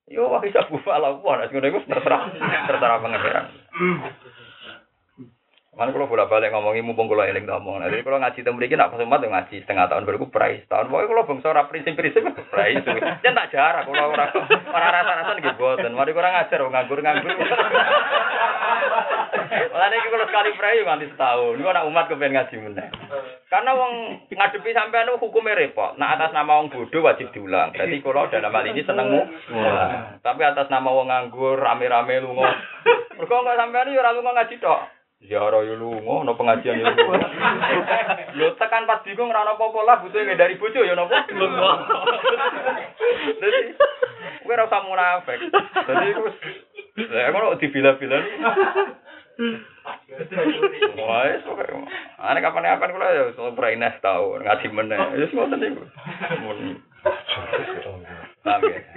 Yo wah bisa bufa nek ngono iku terserah terserah pengeran. Mana kalau bolak balik ngomongin mumpung kalau eling ngomong. Jadi kalau ngaji temu iki nak kesumat yo ngaji setengah tahun baru price tahun. Pokoknya kalau bangsa ora prinsip-prinsip price. Jangan tak jarak kalau ora ora rasa-rasa nggih boten. Mari kurang ngajar nganggur-nganggur. Malah iki kalau sekali price nganti setahun. Niku anak umat kepen ngaji meneh. Karena wong ngadepi sampean hukumnya repot. Nah atas nama wong bodoh wajib diulang. Jadi kalau dalam hal ini senengmu. Tapi atas nama wong nganggur rame-rame lunga. Mergo kok sampean yo ora lunga ngaji tok. Ziarah yo lunga, ono pengajian yo lunga. Lho tekan pas bingung ora ono apa-apa lah butuh dari bojo yo napa? Lunga. Dadi kowe ora usah munafik. Dadi wis Lah ngono dibila-bila. Wah, wis pokoke. Ane kapan-kapan kula ya ora ines tau ngaji meneh. Wis ngoten niku. Mun. Paham ya?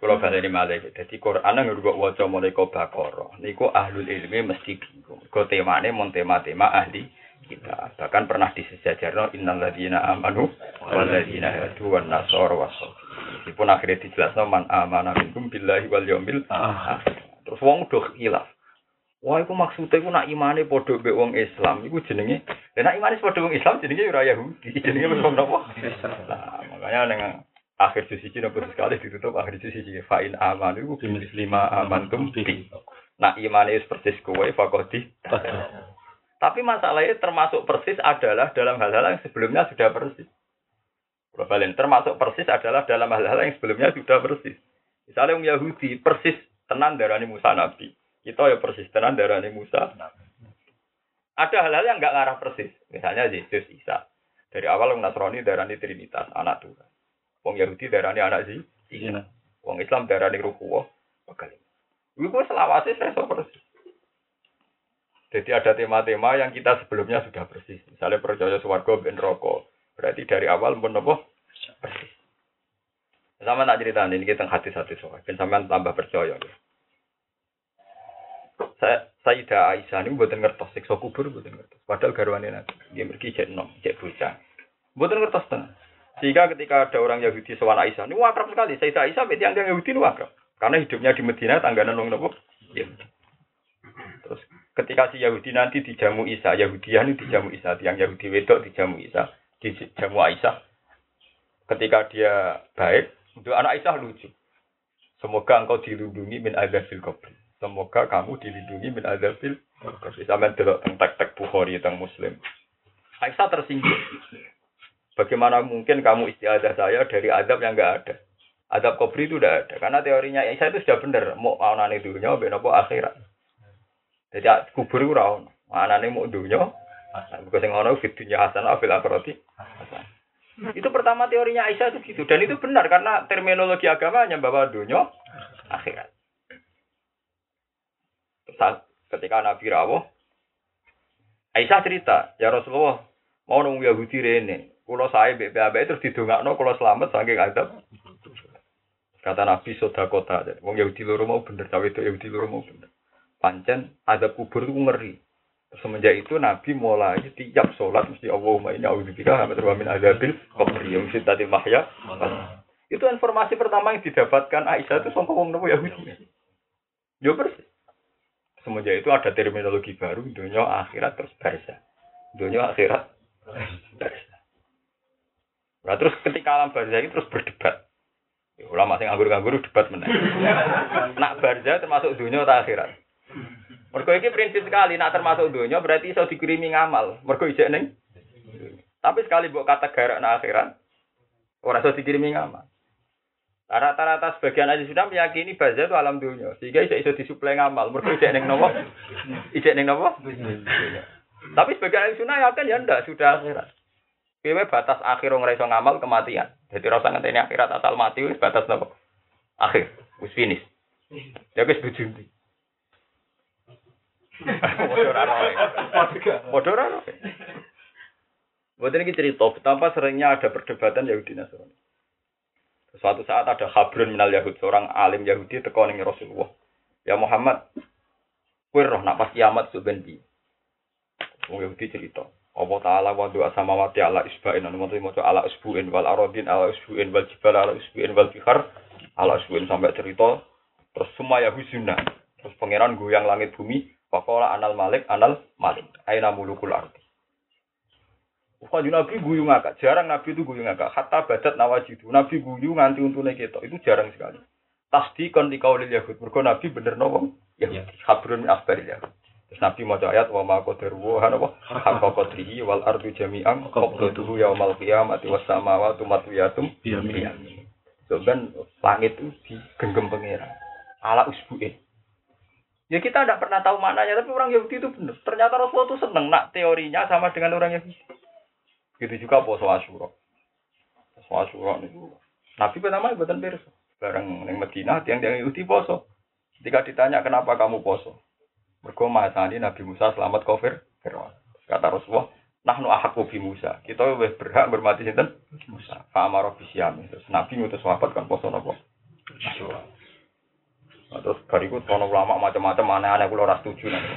Kalau bahasa ini malah jadi Quran yang juga wajah mulai kau bakoro, niku ahlul ilmi mesti bingung. Kau temanya mon tema-tema ahli kita. Bahkan pernah disejajarno innal ladina amanu wal ladina hadu wan nasor wasol. Meskipun akhirnya dijelasno man amana minkum billahi wal yaumil akhir. Terus wong udah hilaf. Wah, iku maksudnya iku nak imane padha mbek wong Islam, iku jenenge. Lah nak imane padha wong Islam jenenge ora Yahudi, jenenge wong napa? Nah, makanya dengan akhir juz siji nopo sekali ditutup akhir juz siji fa in amanu lima amantum bi. Nah imane wis persis kowe fakodi. Tapi masalahnya termasuk persis adalah dalam hal-hal yang sebelumnya sudah persis. Globalin termasuk persis adalah dalam hal-hal yang sebelumnya sudah persis. Misalnya orang Yahudi persis tenan darani Musa Nabi. Kita ya persis tenan darani Musa. Ada hal-hal yang nggak ngarah persis. Misalnya Yesus Isa. Dari awal orang Nasrani darani Trinitas, anak Tuhan. Wong Yahudi darani anak sih. Iya. Wong Islam darani Ruhuwah. Bakal. Iku selawase saya so persis. Jadi ada tema-tema yang kita sebelumnya sudah persis. Misalnya percaya suwargo ben rokok. Berarti dari awal pun apa? Persis. Sama tak cerita ini kita hati-hati soal. Ben sampean tambah percaya. Ya. Saya Sayyidah Aisyah ini buatan ngertos siksa kubur buatan ngertos. Padahal garwane nanti dia pergi cek nom, cek bocah. Buatan ngertos tenang. Sehingga ketika ada orang Yahudi sewan Aisyah, ini wakrab sekali. Sayyidah Aisyah berarti yang Yahudi ini wakrab. Karena hidupnya di Medina tangganan wong nopo. Ya. Terus ketika si Yahudi nanti dijamu Isa, Yahudian ini dijamu Isa, yang Yahudi wedok dijamu Isa, dijamu Aisyah. Ketika dia baik, untuk anak Aisyah lucu. Semoga engkau dilindungi min azabil qabr. Semoga kamu dilindungi min azabil kabri. Sampai delok teng tek-tek Bukhari teng Muslim. Aisyah tersinggung. Bagaimana mungkin kamu istiadah saya dari adab yang enggak ada? Adab kubri itu udah ada. Karena teorinya Aisyah itu sudah benar. Mau anane dunia, benopo akhirat. Jadi kubur itu rawon. Anane mau dunia. Bukan yang ono fit dunia hasanah fil akhirati. Itu pertama teorinya Aisyah itu gitu. Dan itu benar karena terminologi agamanya bahwa dunia akhirat ketika Nabi rawuh Aisyah cerita, ya Rasulullah, mau nunggu Yahudi rene, kalau saya BPAB terus didongakno kalau selamat saking adab. Kata Nabi soda kota, wong Yahudi loro mau bener, cawe itu Yahudi loro mau bener. Pancen ada kubur itu ngeri. Semenjak itu Nabi mulai tiap sholat mesti Allahumma a'udzubika min terbamin adabil qabri yang mesti tadi mahya. Itu informasi pertama yang didapatkan Aisyah itu sama wong Yahudi. Yo persis. Semenjak itu ada terminologi baru, dunia akhirat terus barza. Dunia akhirat barza. Nah, terus ketika alam barza ini terus berdebat. Ya, ulama sing nganggur-nganggur debat mana? nak barza termasuk dunia atau akhirat? Mergo iki prinsip sekali, nak termasuk dunia berarti iso dikirimi ngamal. Mergo ijek ning. Tapi sekali buat kata garak na akhirat, orang iso dikirimi ngamal. Rata-rata sebagian ahli sudah meyakini baza itu alam dunia, sehingga bisa iso disuplai ngamal. Mereka ijek neng nopo, ijek neng nopo. Tapi sebagian ahli sunnah yakin ya ndak sudah akhirat. Kewe batas akhir orang iso ngamal kematian. Jadi rasa ngenteni akhirat asal mati wis batas nopo. Akhir, wis finish. Ya wis bujuni. Bodoh raro. Bodoh raro. Buat ini cerita betapa seringnya ada perdebatan Yahudi Nasrani. Suatu saat ada Habrun minal Yahud, seorang alim Yahudi teko ning Rasulullah. Ya Muhammad, kowe roh nak pas kiamat ben piye? Wong Yahudi cerita. Allah Ta'ala wa doa sama mati ala isba'in anu mau maca ala isbu'in wal aradin ala isbu'in wal jibal ala isbu'in wal bihar ala isbu'in sampai cerita terus semua Yahudi terus pangeran goyang langit bumi Pakola anal malik anal malik aina mulukul ardi Kanjeng Nabi guyu ngakak, jarang Nabi itu guyu ngakak. Hatta badat nawajidu, Nabi guyu nganti untune kita, itu jarang sekali. Tasdi kon dikaulil Yahud, mergo Nabi bener nopo? Ya, habrun min akhbaril Yahud. Terus Nabi mau ayat wa ma qadaru wa napa? Hakka qadrihi wal ardu jami'an qabdatuhu yaumal qiyamati was samawati matwiyatum biyamin. So kan langit itu digenggam pangeran. Ala usbu'in. Ya kita tidak pernah tahu maknanya, tapi orang Yahudi itu benar. Ternyata Rasulullah itu seneng nak teorinya sama dengan orang Yahudi. Gitu juga poso Asyura. Poso Asyura niku Nabi pertama buatan pirsa. Bareng ning Madinah tiang-tiang Yahudi poso. Ketika ditanya kenapa kamu poso? Mergo mahasani Nabi Musa selamat kafir Fir'aun. Kata Rasulullah, nahnu ahakku bi Musa. Kita lebih berhak bermati sinten? Musa. Fa amara bi Terus Nabi ngutus sahabat kan poso napa? Nah, terus bariku ono ulama macam-macam aneh-aneh kula ora setuju nanti.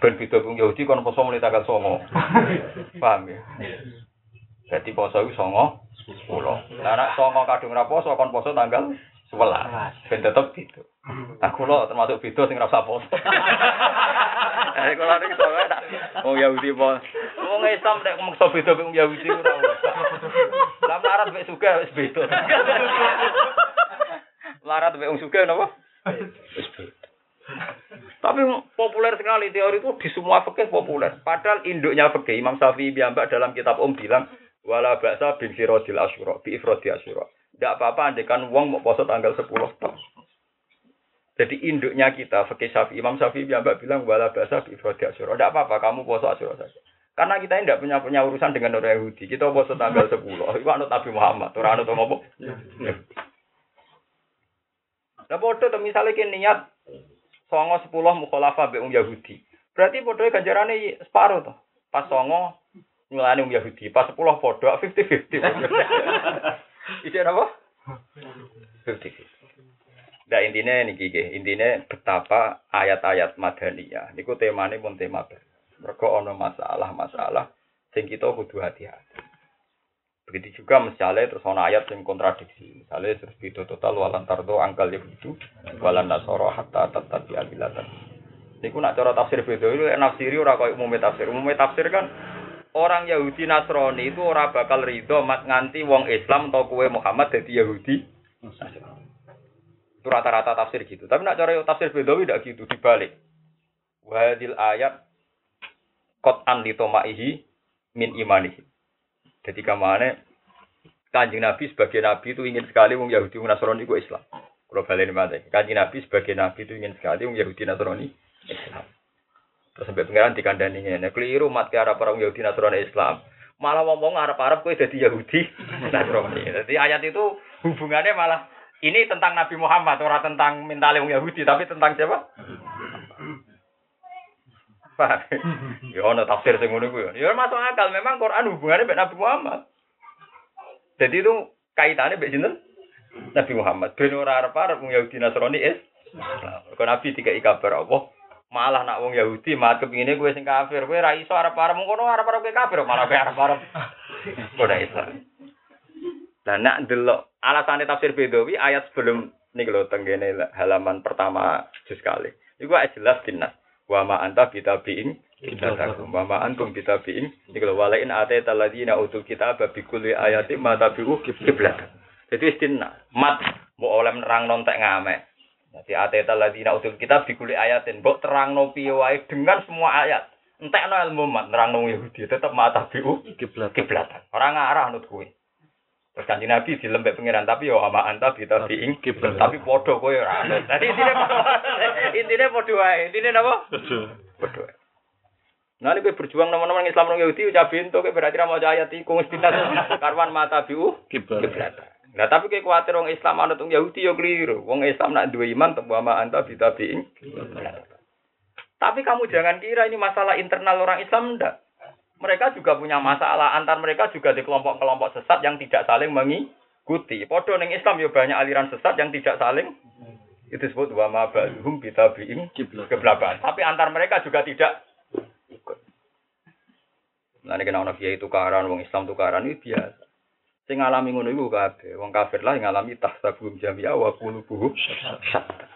Ben beda wong Yahudi kon poso mulai tanggal 9. Paham ya? Jadi poso iku 9 10. Lah nek 9 kadung ra poso kon poso tanggal sebelas. Ben tetep itu. Nah, kula termasuk beda sing ora usah poso. Eh kula niki soalnya tak wong Yahudi po. Wong Islam nek maksa beda wong Yahudi ora. Lah melarat mek sugih wis beda. Melarat mek wong sugih napa? Wis beda. Tapi populer sekali teori itu di semua fikih populer. Padahal induknya fikih Imam Syafi'i biambak dalam kitab Om bilang wala ba'sa bin firodil asyura bi ifrodi asyura. Tidak apa-apa andekan wong mau poso tanggal 10 tahun. Jadi induknya kita fikih Syafi'i Imam Syafi'i biambak bilang wala ba'sa bi ifrodi asyura. Tidak apa-apa kamu poso asyura saja. Karena kita tidak punya punya urusan dengan orang Yahudi. Kita poso tanggal 10. Itu anut Nabi Muhammad. Orang anut apa? Nah, bodoh misalnya kini niat songo sepuluh mukhalafa be um Yahudi. Berarti podoe ganjarane separuh toh. Pas songo nyulani um Yahudi, pas sepuluh podo fifty fifty. Itu apa? Nah intinya ini gigi, intinya betapa ayat-ayat madaniyah. Niku temane pun tema ber. Mereka ono masalah-masalah sing kita kudu hati-hati. Begitu juga misalnya terus ono ayat yang kontradiksi. Misalnya terus itu total walan tardo angkal itu walan nasoro hatta tatabi abilatan. Niku nak cara tafsir beda itu nafsiri ora koyo umumnya tafsir. Umumnya tafsir kan orang Yahudi Nasrani itu ora bakal ridho mat nganti wong Islam atau kue Muhammad jadi Yahudi. Itu rata-rata tafsir gitu. Tapi nak cara tafsir Bedawi tidak gitu dibalik. Wahadil ayat kot an litomaihi min imanihi. Jadi ke mana kanjeng Nabi sebagai Nabi itu ingin sekali wong Yahudi Nasrani itu Islam. Kalau balik Kanjeng Nabi sebagai Nabi itu ingin sekali wong Yahudi Nasrani Islam. Terus sampai pengiran dikandani ini. Keliru mati Arab orang Yahudi Nasrani Islam. Malah ngomong Arab-Arab kue jadi Yahudi Nasrani. Jadi ayat itu hubungannya malah ini tentang Nabi Muhammad, orang tentang mentale wong Yahudi, tapi tentang siapa? Ya ono tafsir sing ngono kuwi. Ya masuk akal, memang Quran hubungannya dengan Nabi Muhammad. Jadi itu kaitannya mbek sinten? Nabi Muhammad. Ben ora arep-arep wong Yahudi Nasrani is. Kok Nabi dikai kabar apa? Malah nak wong Yahudi mat kepingine kowe sing kafir, kowe ra iso arep-arep ngono arep-arep kowe kafir, malah kowe arep-arep. Ora iso. Dan nak delok alasannya tafsir Bedawi ayat sebelum ini kalau tenggene halaman pertama juz kali. Iku jelas dinas. Wa ma anta bitabiin kiblatakum. Wa ma antum bitabiin. Ini kalau walain ate taladina utul kita babi kulli ayati ma tabiu kiblat. Jadi istinna. Mat mau oleh nerang nontek ngame. Jadi ate taladina utul kita bikuli ayatin. Mbok terang no wae dengan semua ayat. Entek no ilmu mat nerang no Yahudi tetap ma tabiu kiblatan. Orang ngarah nut kuwi. Terus kanji Nabi dilembek pengiran tapi yo ama anta kita biing tapi podo kowe ora anut. Dadi intine intine podo wae. Intine napa? Podo. Nah, ini berjuang nama-nama Islam orang Yahudi, ucap bintu, berarti mau ayat iku mesti karwan mata biu kiblat. Nah, tapi kayak khawatir orang Islam anut orang Yahudi yo keliru. Wong Islam nak dua iman tembu ama anta kita biing. Tapi kamu jangan kira ini masalah internal orang Islam ndak mereka juga punya masalah. Antar mereka juga di kelompok-kelompok sesat yang tidak saling mengikuti. Podo ning Islam ya banyak aliran sesat yang tidak saling itu disebut wa ma ba'dhum bitabi'in kebelakan. Tapi antar mereka juga tidak ikut. Nah ini kena ono kiai tukaran, wong Islam tukaran itu biasa. Sing ngalami ngono iku kabeh. Wong kafir lah ngalami tahsabum jami'a wa qulubuhum syatta.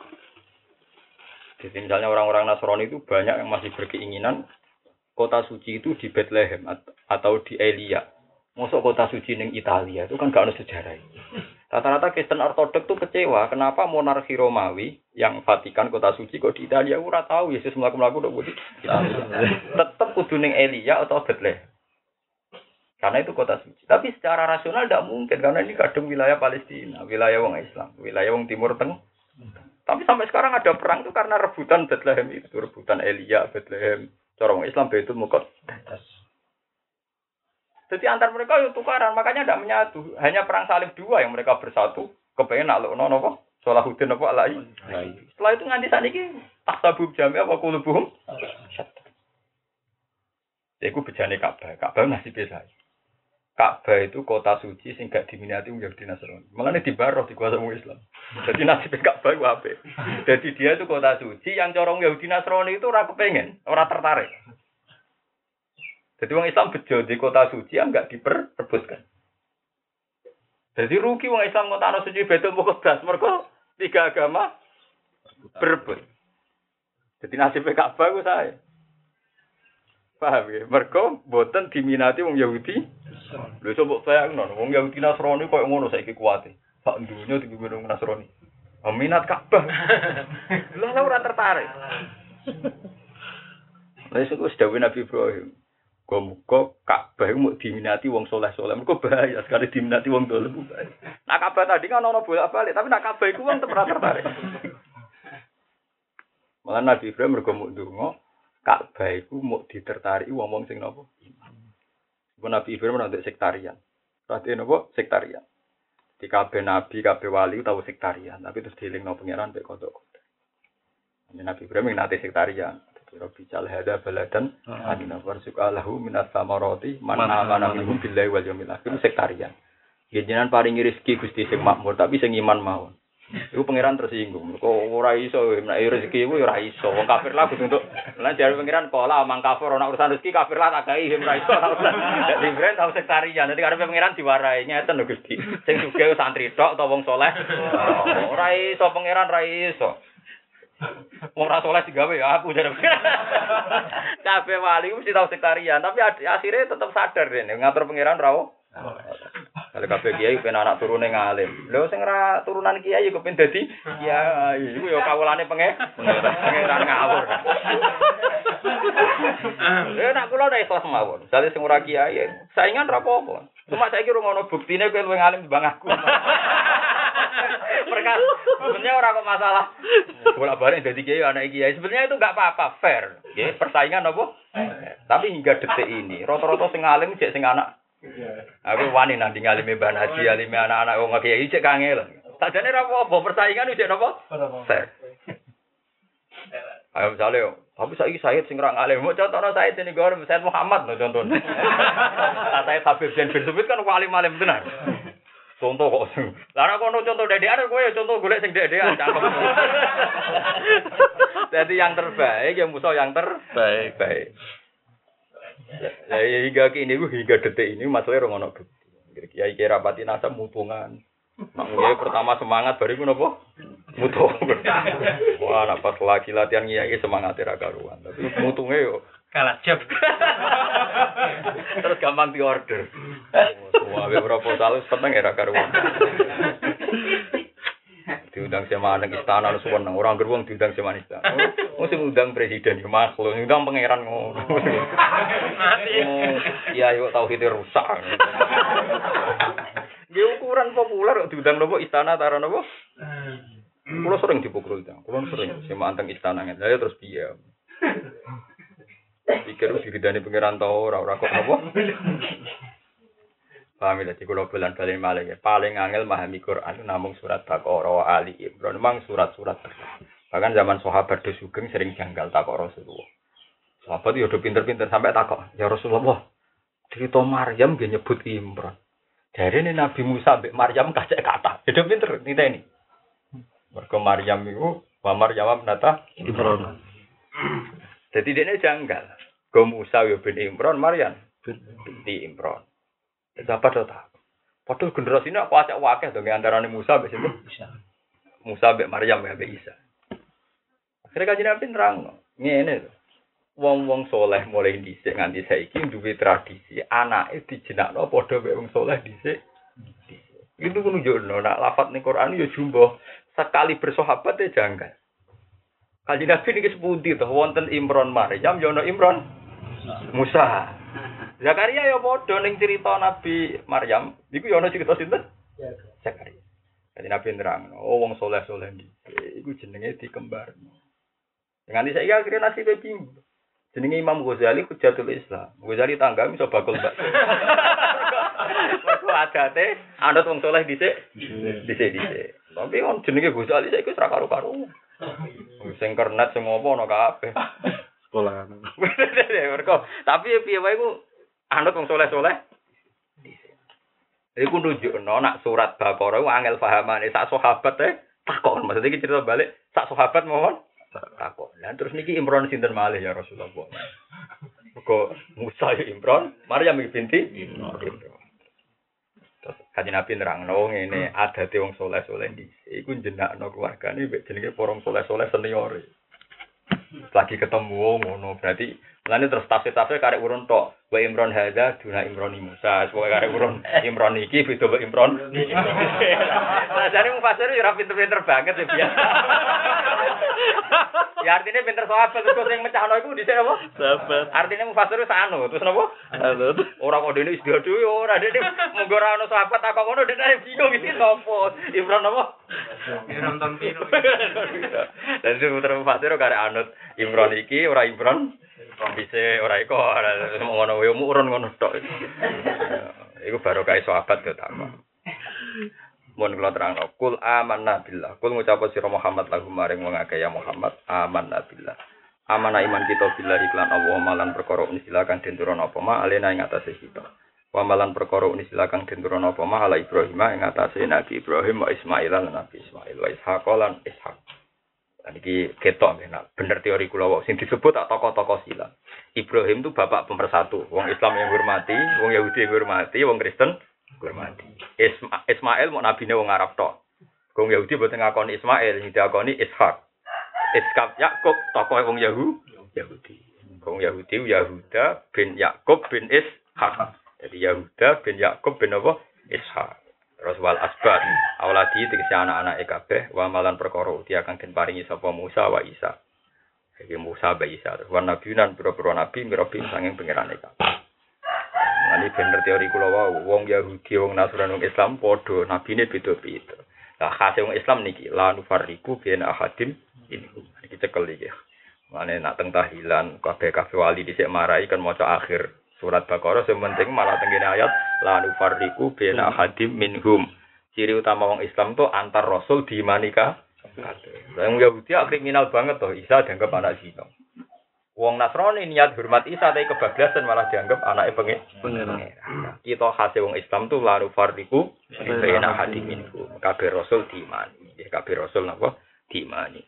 Jadi misalnya orang-orang Nasrani itu banyak yang masih berkeinginan kota suci itu di Bethlehem atau di Elia. Masuk kota suci ning Italia itu kan gak ada sejarah. Rata-rata Kristen Ortodok tuh kecewa, kenapa monarki Romawi yang Vatikan kota suci kok di Italia ora tahu Yesus udah di Italia. Tetap kudu ning Elia atau Bethlehem. Karena itu kota suci. Tapi secara rasional tidak mungkin karena ini kadang wilayah Palestina, wilayah wong Islam, wilayah wong Timur Tengah. Tapi sampai sekarang ada perang itu karena rebutan Bethlehem itu, rebutan Elia, Bethlehem, Corong Islam itu mukot. Jadi antar mereka itu tukaran, makanya tidak menyatu. Hanya perang salib dua yang mereka bersatu. Kepengen nak lo nopo, Salahuddin nopo alai. Setelah itu nganti saat ini tak sabub jami apa kulubuhum. Jadi aku bejane Ka'bah, Ka'bah masih biasa. Ka'bah itu kota suci sing gak diminati wong Yahudi Nasrani. Malah di baroh di kuasa Islam. Jadi nasib Ka'bah itu apa? Jadi dia itu kota suci yang corong Yahudi Nasrani itu ora kepengen, ora tertarik. Jadi wong Islam bejo di kota suci yang gak diperebutkan. Jadi rugi wong Islam ngotakno suci Baitul Muqaddas mergo tiga agama berebut. Jadi nasibnya Ka'bah ku saya. Paham ya? Mergo boten diminati wong Yahudi. Lho coba bayangno wong Yahudi Nasrani koyo ngono saiki kuwate. Sak dunya dipimpin wong Nasrani. Minat Ka'bah. Lah ora tertarik. Lah iku wis dawuh Nabi Ibrahim. Muga Ka'bah mau diminati wong soleh-soleh. Mergo bahaya sekali diminati wong dolim. Nak Ka'bah tadi kan ono bolak-balik, tapi nak Ka'bah iku wong pernah tertarik. Malah Nabi Ibrahim mergo mau ndonga Ka'bah iku mau ditertarik wong-wong sing napa? Nabi Ibrahim ora sektarian. Berarti napa? Sektarian. Di kabeh nabi, kabeh wali tahu sektarian, tapi terus dielingno pangeran mek kodok. Nabi Ibrahim nate sektarian. Rabbi jal hada baladan adina warzuqa lahu minas samarati man amana minhum billahi wal yawmil akhir sektarian. Jenengan paringi rezeki Gusti sing makmur tapi sing iman mawon. Iku pangeran tersinggung. Kok ora iso nek rezeki iku ora iso. Wong kafir lah untuk lan jare pangeran pola mang kafir ana urusan rezeki kafir lah tak gawe ora iso. Dadi brand tau sektarian. Dadi karepe pangeran diwarai ngeten lho Gusti. Sing sugih santri tok utawa wong saleh. Ora iso pangeran ora iso. Wong ra saleh digawe ya aku jare. Kabeh wali mesti tau sektarian, tapi akhirnya tetap sadar dene ngatur pangeran ra Kalau kabeh kiai pengen anak turune ngalim. Lho sing ora turunan kiai kok pengen dadi kiai. Iku ya kawulane penge pangeran ngawur. Ya nak kula nek ikhlas mawon. Jale sing ora kiai saingan ra apa-apa. Cuma saiki ora ngono buktine kowe luwih ngalim timbang aku. Perkara sebenarnya orang kok masalah. Bolak balik dari kiai anak kiai sebenarnya itu nggak apa-apa fair. Ya, persaingan apa? Tapi hingga detik ini rata-rata sing alim cek sing anak. Aku wani nanti ngalimi Mbah Haji, alimi anak-anak wong kiai cek kangel. Sajane ora apa-apa persaingan cek napa? Fair. Ayo misalnya, tapi saya Said sing ora ngalim. Mau contohnya Said ini gue Said Muhammad no contohnya. Saya Habib bin Bin kan wali malim benar. Contoh kok. Lah nek kono contoh dedean kowe ya contoh golek sing dedean cakep. Jadi yang terbaik yang musuh yang terbaik. Baik. Ya, ya hingga kini hingga detik ini masalahnya orang ono bukti. Kiai kira pati nasa mutungan. Mak kiai pertama semangat baru gue nopo mutu. Wah, nak pas lagi latihan kiai semangat era karuan. Tapi mutungnya yo kalah jab. Terus gampang diorder. Wah, proposal seneng era karuan. Diundang sama anak istana lu seneng orang gerbong diundang sama istana oh sing undang presiden ya makhluk undang pangeran ngono. Iya yuk tahu kita rusak. Dia ukuran populer diundang nopo? Istana taruh nopo? Kulo sering dipukul itu, kulo sering sama anteng istana. Saya terus diam. Pikir diridani pangeran tau ora? Ora kok nopo. Paham ya, jadi kalau bulan balik malah ya, paling angel memahami Quran namung surat Baqarah, Ali Imran, memang surat-surat Bahkan zaman sahabat do sugeng sering janggal takok Rasulullah. Sahabat ya udah pinter-pinter sampai takok, ya Rasulullah, cerita Maryam dia nyebut Imran. Dari ini Nabi Musa sampai Maryam kacek kata, ya udah pinter, ini ini. Mereka Maryam itu, wa Maryam nata Imran. Jadi dia janggal. Go Musa ya bin Imran, Maryam binti Imran. Siapa do tak? Padahal generasi ini aku acak wakil dong antara Musa sampai situ. Musa sampai Maryam sampai Isa. Akhirnya kajian Nabi terang, ini Wong-wong soleh mulai dhisik nganti saiki duwe tradisi anake dijenakno padha mek wong soleh dhisik. Itu menunjukno nak lafat ning Quran ya jumbo sekali bersahabat ya janggal. Kajian Nabi ini sepundi tuh wonten Imron Maryam ya Imron Musa. Zakaria ya padha ning cerita Nabi Maryam, iku ya ana cerita sinten? Zakaria. Jadi Nabi nerang, oh wong soleh-soleh iki, iku jenenge dikembarno. Dengan saya akhirnya nasibnya bingung. Jenenge Imam Ghazali Hujatul Islam. Ghazali tangga iso bakul mbak. Mergo adate anut wong soleh dhisik, dhisik dhisik. Tapi on jenenge Ghazali saiki wis ra karo-karo. Sing kernet sing ngopo ana kabeh. Sekolah. Mergo tapi piye wae ku anut wong soleh-soleh. Iku nunjukno nak surat Baqarah ku angel pahamane sak sahabat teh takon. Maksudnya iki cerita balik sak sahabat mohon takon. Lah terus niki Imron sinten malih ya Rasulullah. Kok Musa ya Imron, Maryam binti Imron. Terus Kaji Nabi nerangno ngene adate wong soleh-soleh dhisik iku jenakno keluargane mek jenenge porong soleh-soleh senior. Lagi ketemu ngono berarti Lalu terus tafsir-tafsir karek urun tok. Wa Imron hadza duna Imron Musa. Semoga karek urun Imron iki beda wa Imron. Nah, jadi mufasir ya pinter-pinter banget ya biasa. ya artinya pinter sahabat terus sing mecahno iku dhisik apa? Sahabat. Artinya mufasir wis anu, terus napa? Anut. Ora kok dene wis dhewe ora dene munggo ora ono sahabat tak kok ngono dene bingung iki sapa? Imron apa? Imron Tampiro. Dan itu putra mufasir karek anut Imron iki ora Imron bisa ora iko ora ngono wae urun ngono tok. Iku baru kae sahabat yo tak. Mun kula terangno, kul amanna billah. Kul ngucap sira Muhammad lagu maring wong akeh ya Muhammad amanna billah. Amana iman kita billah iklan Allah malan perkara unisila kang den turun apa ma alena ing atase kita. Wa malan perkara unisila kang den turun apa ma ala Ibrahim ing atase Nabi Ibrahim wa Ismail lan Nabi Ismail wa Ishaq lan Ishaq. Iki ketok benar. Bener teori kula wae sing disebut tak tokoh-tokoh silat. Ibrahim itu bapak pemersatu. Wong Islam yang hormati, wong Yahudi yang hormati, wong Kristen hormati. Isma, Ismail mau nabine wong Arab tok. Wong Yahudi boten ngakoni Ismail, sing diakoni Ishak. Ishak Yakub tokoh wong Yahu, Yahudi. Wong Yahudi Yahuda bin Yakub bin Ishak. Jadi Yahuda bin Yakub bin apa? Ishak. Terus wal asbat, awladi tegese anak-anak kabeh wa malan perkara uti akan den paringi sapa Musa wa Isa. Iki Musa wa Isa. Wa nabiunan pira-pira nabi mirabi sanging pangerane kabeh. Ini bener teori kula wau, wong Yahudi, wong Nasrani, wong Islam padha nabine beda-beda. Lah khase wong Islam niki la nufarriqu baina ahadim ini. Iki cekel iki. Mane nak teng tahilan kabeh-kabeh wali dhisik marai kan maca akhir surat Baqarah sing penting malah tengene ayat la nufarriqu baina ahadim minhum. Ciri utama wong Islam tuh antar rasul diimani ka kabeh. Lah wong Yahudi ah, kriminal banget toh Isa dianggap anak zina. Wong Nasrani niat hormat Isa tapi kebablasan malah dianggap anaknya pengen. Pengen. Kita khase wong Islam tuh lalu fardiku baina hadim minhum. Kabeh rasul diimani. Ya kabeh rasul napa diimani.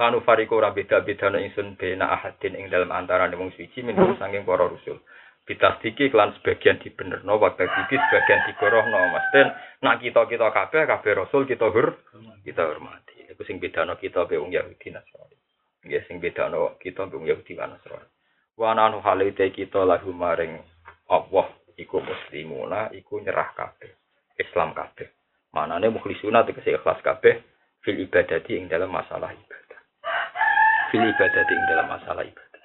Lanu fariku ora beda-beda nek ingsun bena ahadin ing dalam antara wong suci minhum saking para rasul. Bitasdiki kelan sebagian dibenerno waktu iki sebagian digorohno Mas Den nak kita kita kabeh kabeh rasul kita hur kita hormati. Iku sing bedano kita be wong Yahudi Nasrani. Nggih sing bedano kita be wong Yahudi lan Nasrani. Wa nanu halite kita lahu maring Allah iku muslimuna iku nyerah kabeh. Islam kabeh. Manane mukhlisuna tegese ikhlas kabeh fil ibadati ing dalam masalah ibadah. Fil ibadati ing dalam masalah ibadah.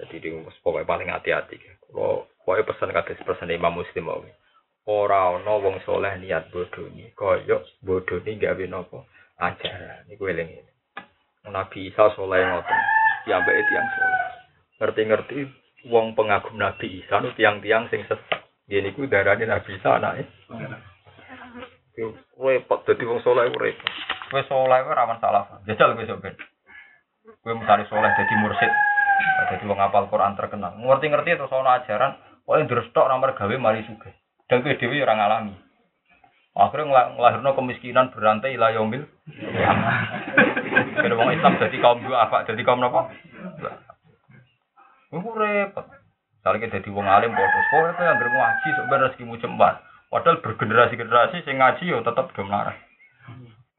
Jadi di pokoknya paling hati-hati. Kalau pokoknya pesan kata pesan Imam Muslim mau. Ora ana wong soleh niat bodoh ni, koyok bodoh ni gawe nopo ajaran. Iku eling ini. Nabi Isa soleh ngoten, piambake tiang soleh. Ngerti-ngerti wong pengagum Nabi Isa nu tiang-tiang sing sesat. Yen iku darane Nabi Isa anake. Iku repot dadi wong soleh repot. Kowe soleh kowe rawan salah. Jajal kowe sok ben. Kowe misalnya soleh dadi mursid, dadi wong apal Quran terkenal. Ngerti-ngerti terus ana ajaran, pokoke ndrestok nomor gawe mari sugih. Dan kowe dhewe ya ora ngalami. Akhirnya ngela- ngelahirno kemiskinan berantai ila kiamah. Kira wong Islam dadi kaum dua apa? Dadi kaum napa? Iku repot. Misalnya dadi wong alim kowe kowe anggere ngaji sok ben rezekimu jembar. Padahal bergenerasi-generasi sing ngaji yo do melarat.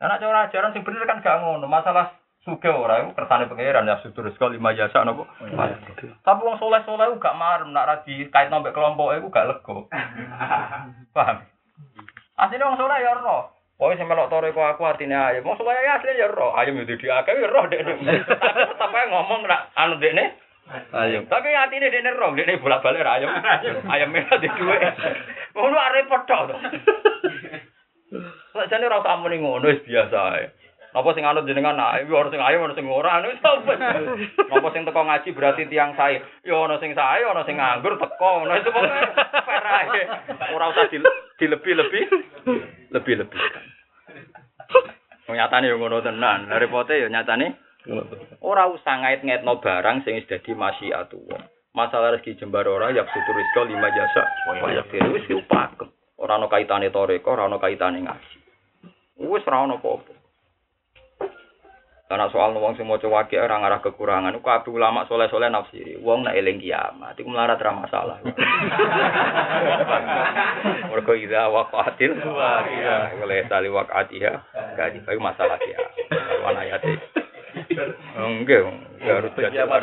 Nah, nek cara ajaran sing bener kan gak ngono. Masalah suge ora iku kersane pangeran ya sudur sekali lima jasa napa. Tapi wong soleh-soleh gak marem nak ra dikait nombek kelompok iku gak lega. Paham? Asline wong soleh ya ora. Pokoke sing melok tore kok aku artine ayam. Wong soleh ya asline ya ora. Ayam itu diakeh ya ora dekne. Tapi ngomong nak anu dekne Ayo. tapi atine dene rong, dene bolak-balik ra ayam. Ayam merah di duwe. Ngono arep repot tok to. Sakjane ora usah muni ngono wis biasa ae. Napa sing anut jenengan ae, ora sing ayo ora sing ora anu apa. Napa sing teko ngaji berarti tiang sae. Ya ana sing sae, ana sing nganggur teko. Ngono itu pokoke fair ae. Ora usah di, dilebih-lebih. Lebih-lebih. Nyatane yo ngono tenan. Lah repote yo nyatane Ora usah ngait-ngaitno barang sing wis dadi masyiatullah. Masalah rezeki jembar ora ya sutur rizqa lima jasa. Waya kene wis upakem. Ora ana kaitane toreko, ora ana kaitane ngaji. Wis ora ana apa-apa. Karena soal wong sing maca wakil ora ngarah kekurangan, iku kabeh ulama soleh-soleh nafsiri. Wong nek eling kiamat iku melarat ra masalah. Mergo ida waqatil waqiah. Oleh tali waqatiha gadi iku masalah kiamat. Wan ayate. Enggak, enggak harus jadi coba.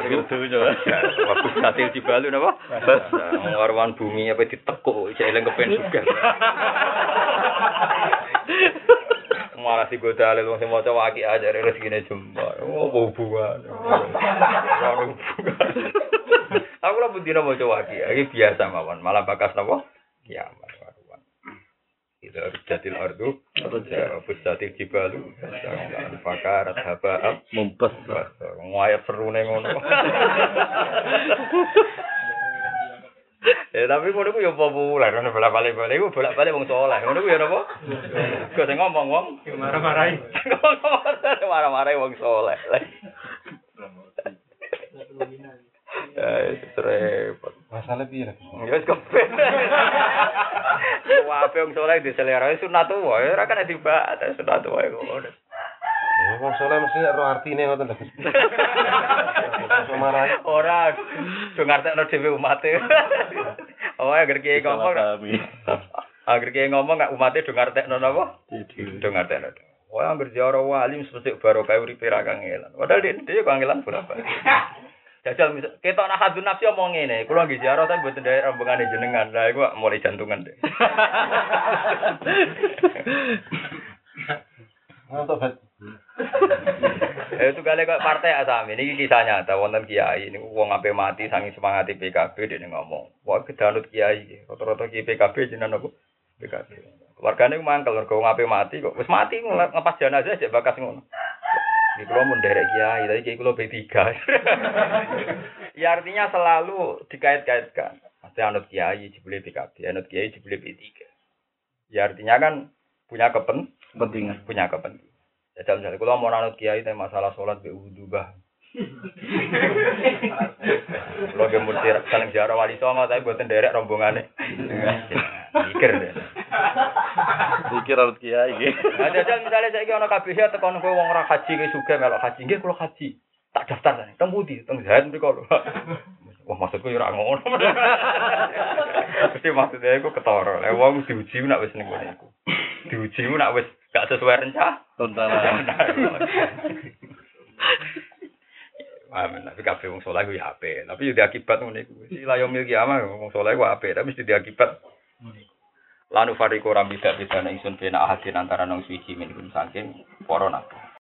Waktu satil di Bali napa? Warwan bumi apa ditekuk, cek eling kepen juga. Malah si gue dalil wong sing maca waki aja rezekine jembar. Oh, apa hubungan? Ora ada hubungan. Aku lah bendina maca waki, iki biasa mawon. Malah bakas napa? Kiamat waruan. Itu jatil ardu, ya busatil jibalu, jangan fakarat haba Mumpes. Ngayat seru ngono. Ya tapi ngono ku ya populer, ngono bolak-balik balik ku bolak-balik wong saleh. Ngono ku ya napa? Kok sing ngomong wong Marah-marahin. marah-marah wong saleh. Ya itu repot. Masalah piye lagi? Ya wis kepen. Wae wong saleh diselera sunat wae ora kan dibahas sunat wae ngono. Ya wong saleh mesti ro artine ngoten lho. Iso marahi. Ora do ngartekno dhewe umate. Oh, agar kiai ngomong. Agar kiai ngomong nggak umatnya do ngartekno napa? Do ngartekno. Wah, anggere jaro wali mesti barokah uripe ra kangelan. Padahal dia dia kangelan berapa? Jajal misal ketok nak hadun nafsi omong ngene, kula nggih ziarah tapi mboten ndek rombongane jenengan. Lah iku mulai jantungan deh. Untuk bet. Eh, itu kali kok partai asami ini kisah nyata. Wonten kiai ini wong ape mati sangi semangat PKB dia ngomong wah kedanut kiai rata-rata kiai PKB jenengan aku PKB keluargane ku mangkel mergo wong ape mati kok? Wis mati ngepas jenazah aja bakas ngono. Di kulo mun derek kiai tadi kiai kulo B3 ya artinya selalu dikait-kaitkan. Mesti anut kiai jebule PKB anut kiai jebule B3 ya artinya kan punya kepen Pentingan. punya kepentingan. Jajal misalnya, kalau mau nanut kiai tentang masalah sholat be wudhu bah. Kalau dia mesti saling ziarah wali songo tapi buatan derek rombongannya. Mikir deh. Pikir harus kiai. Nah, jajal misalnya saya kira kabeh ya tekan kowe wong ora haji ke juga melok haji nggih kula haji. Tak daftar tadi. Teng pundi? Teng mriko lho. Wah maksudku ya ora ngono. Mesti maksudnya iku ketara. Wong diuji nak wis ning kono iku. Diuji nak wis gak sesuai rencana. Tontonan. Amin, tapi kabeh wong saleh ku ya apik, tapi yo diakibat ngene iku. Sila yo milki ama wong saleh ku apik, tapi mesti diakibat. Lanu fariqu rambida bidana ingsun bena ahadin antara nang suci min saking para nabi.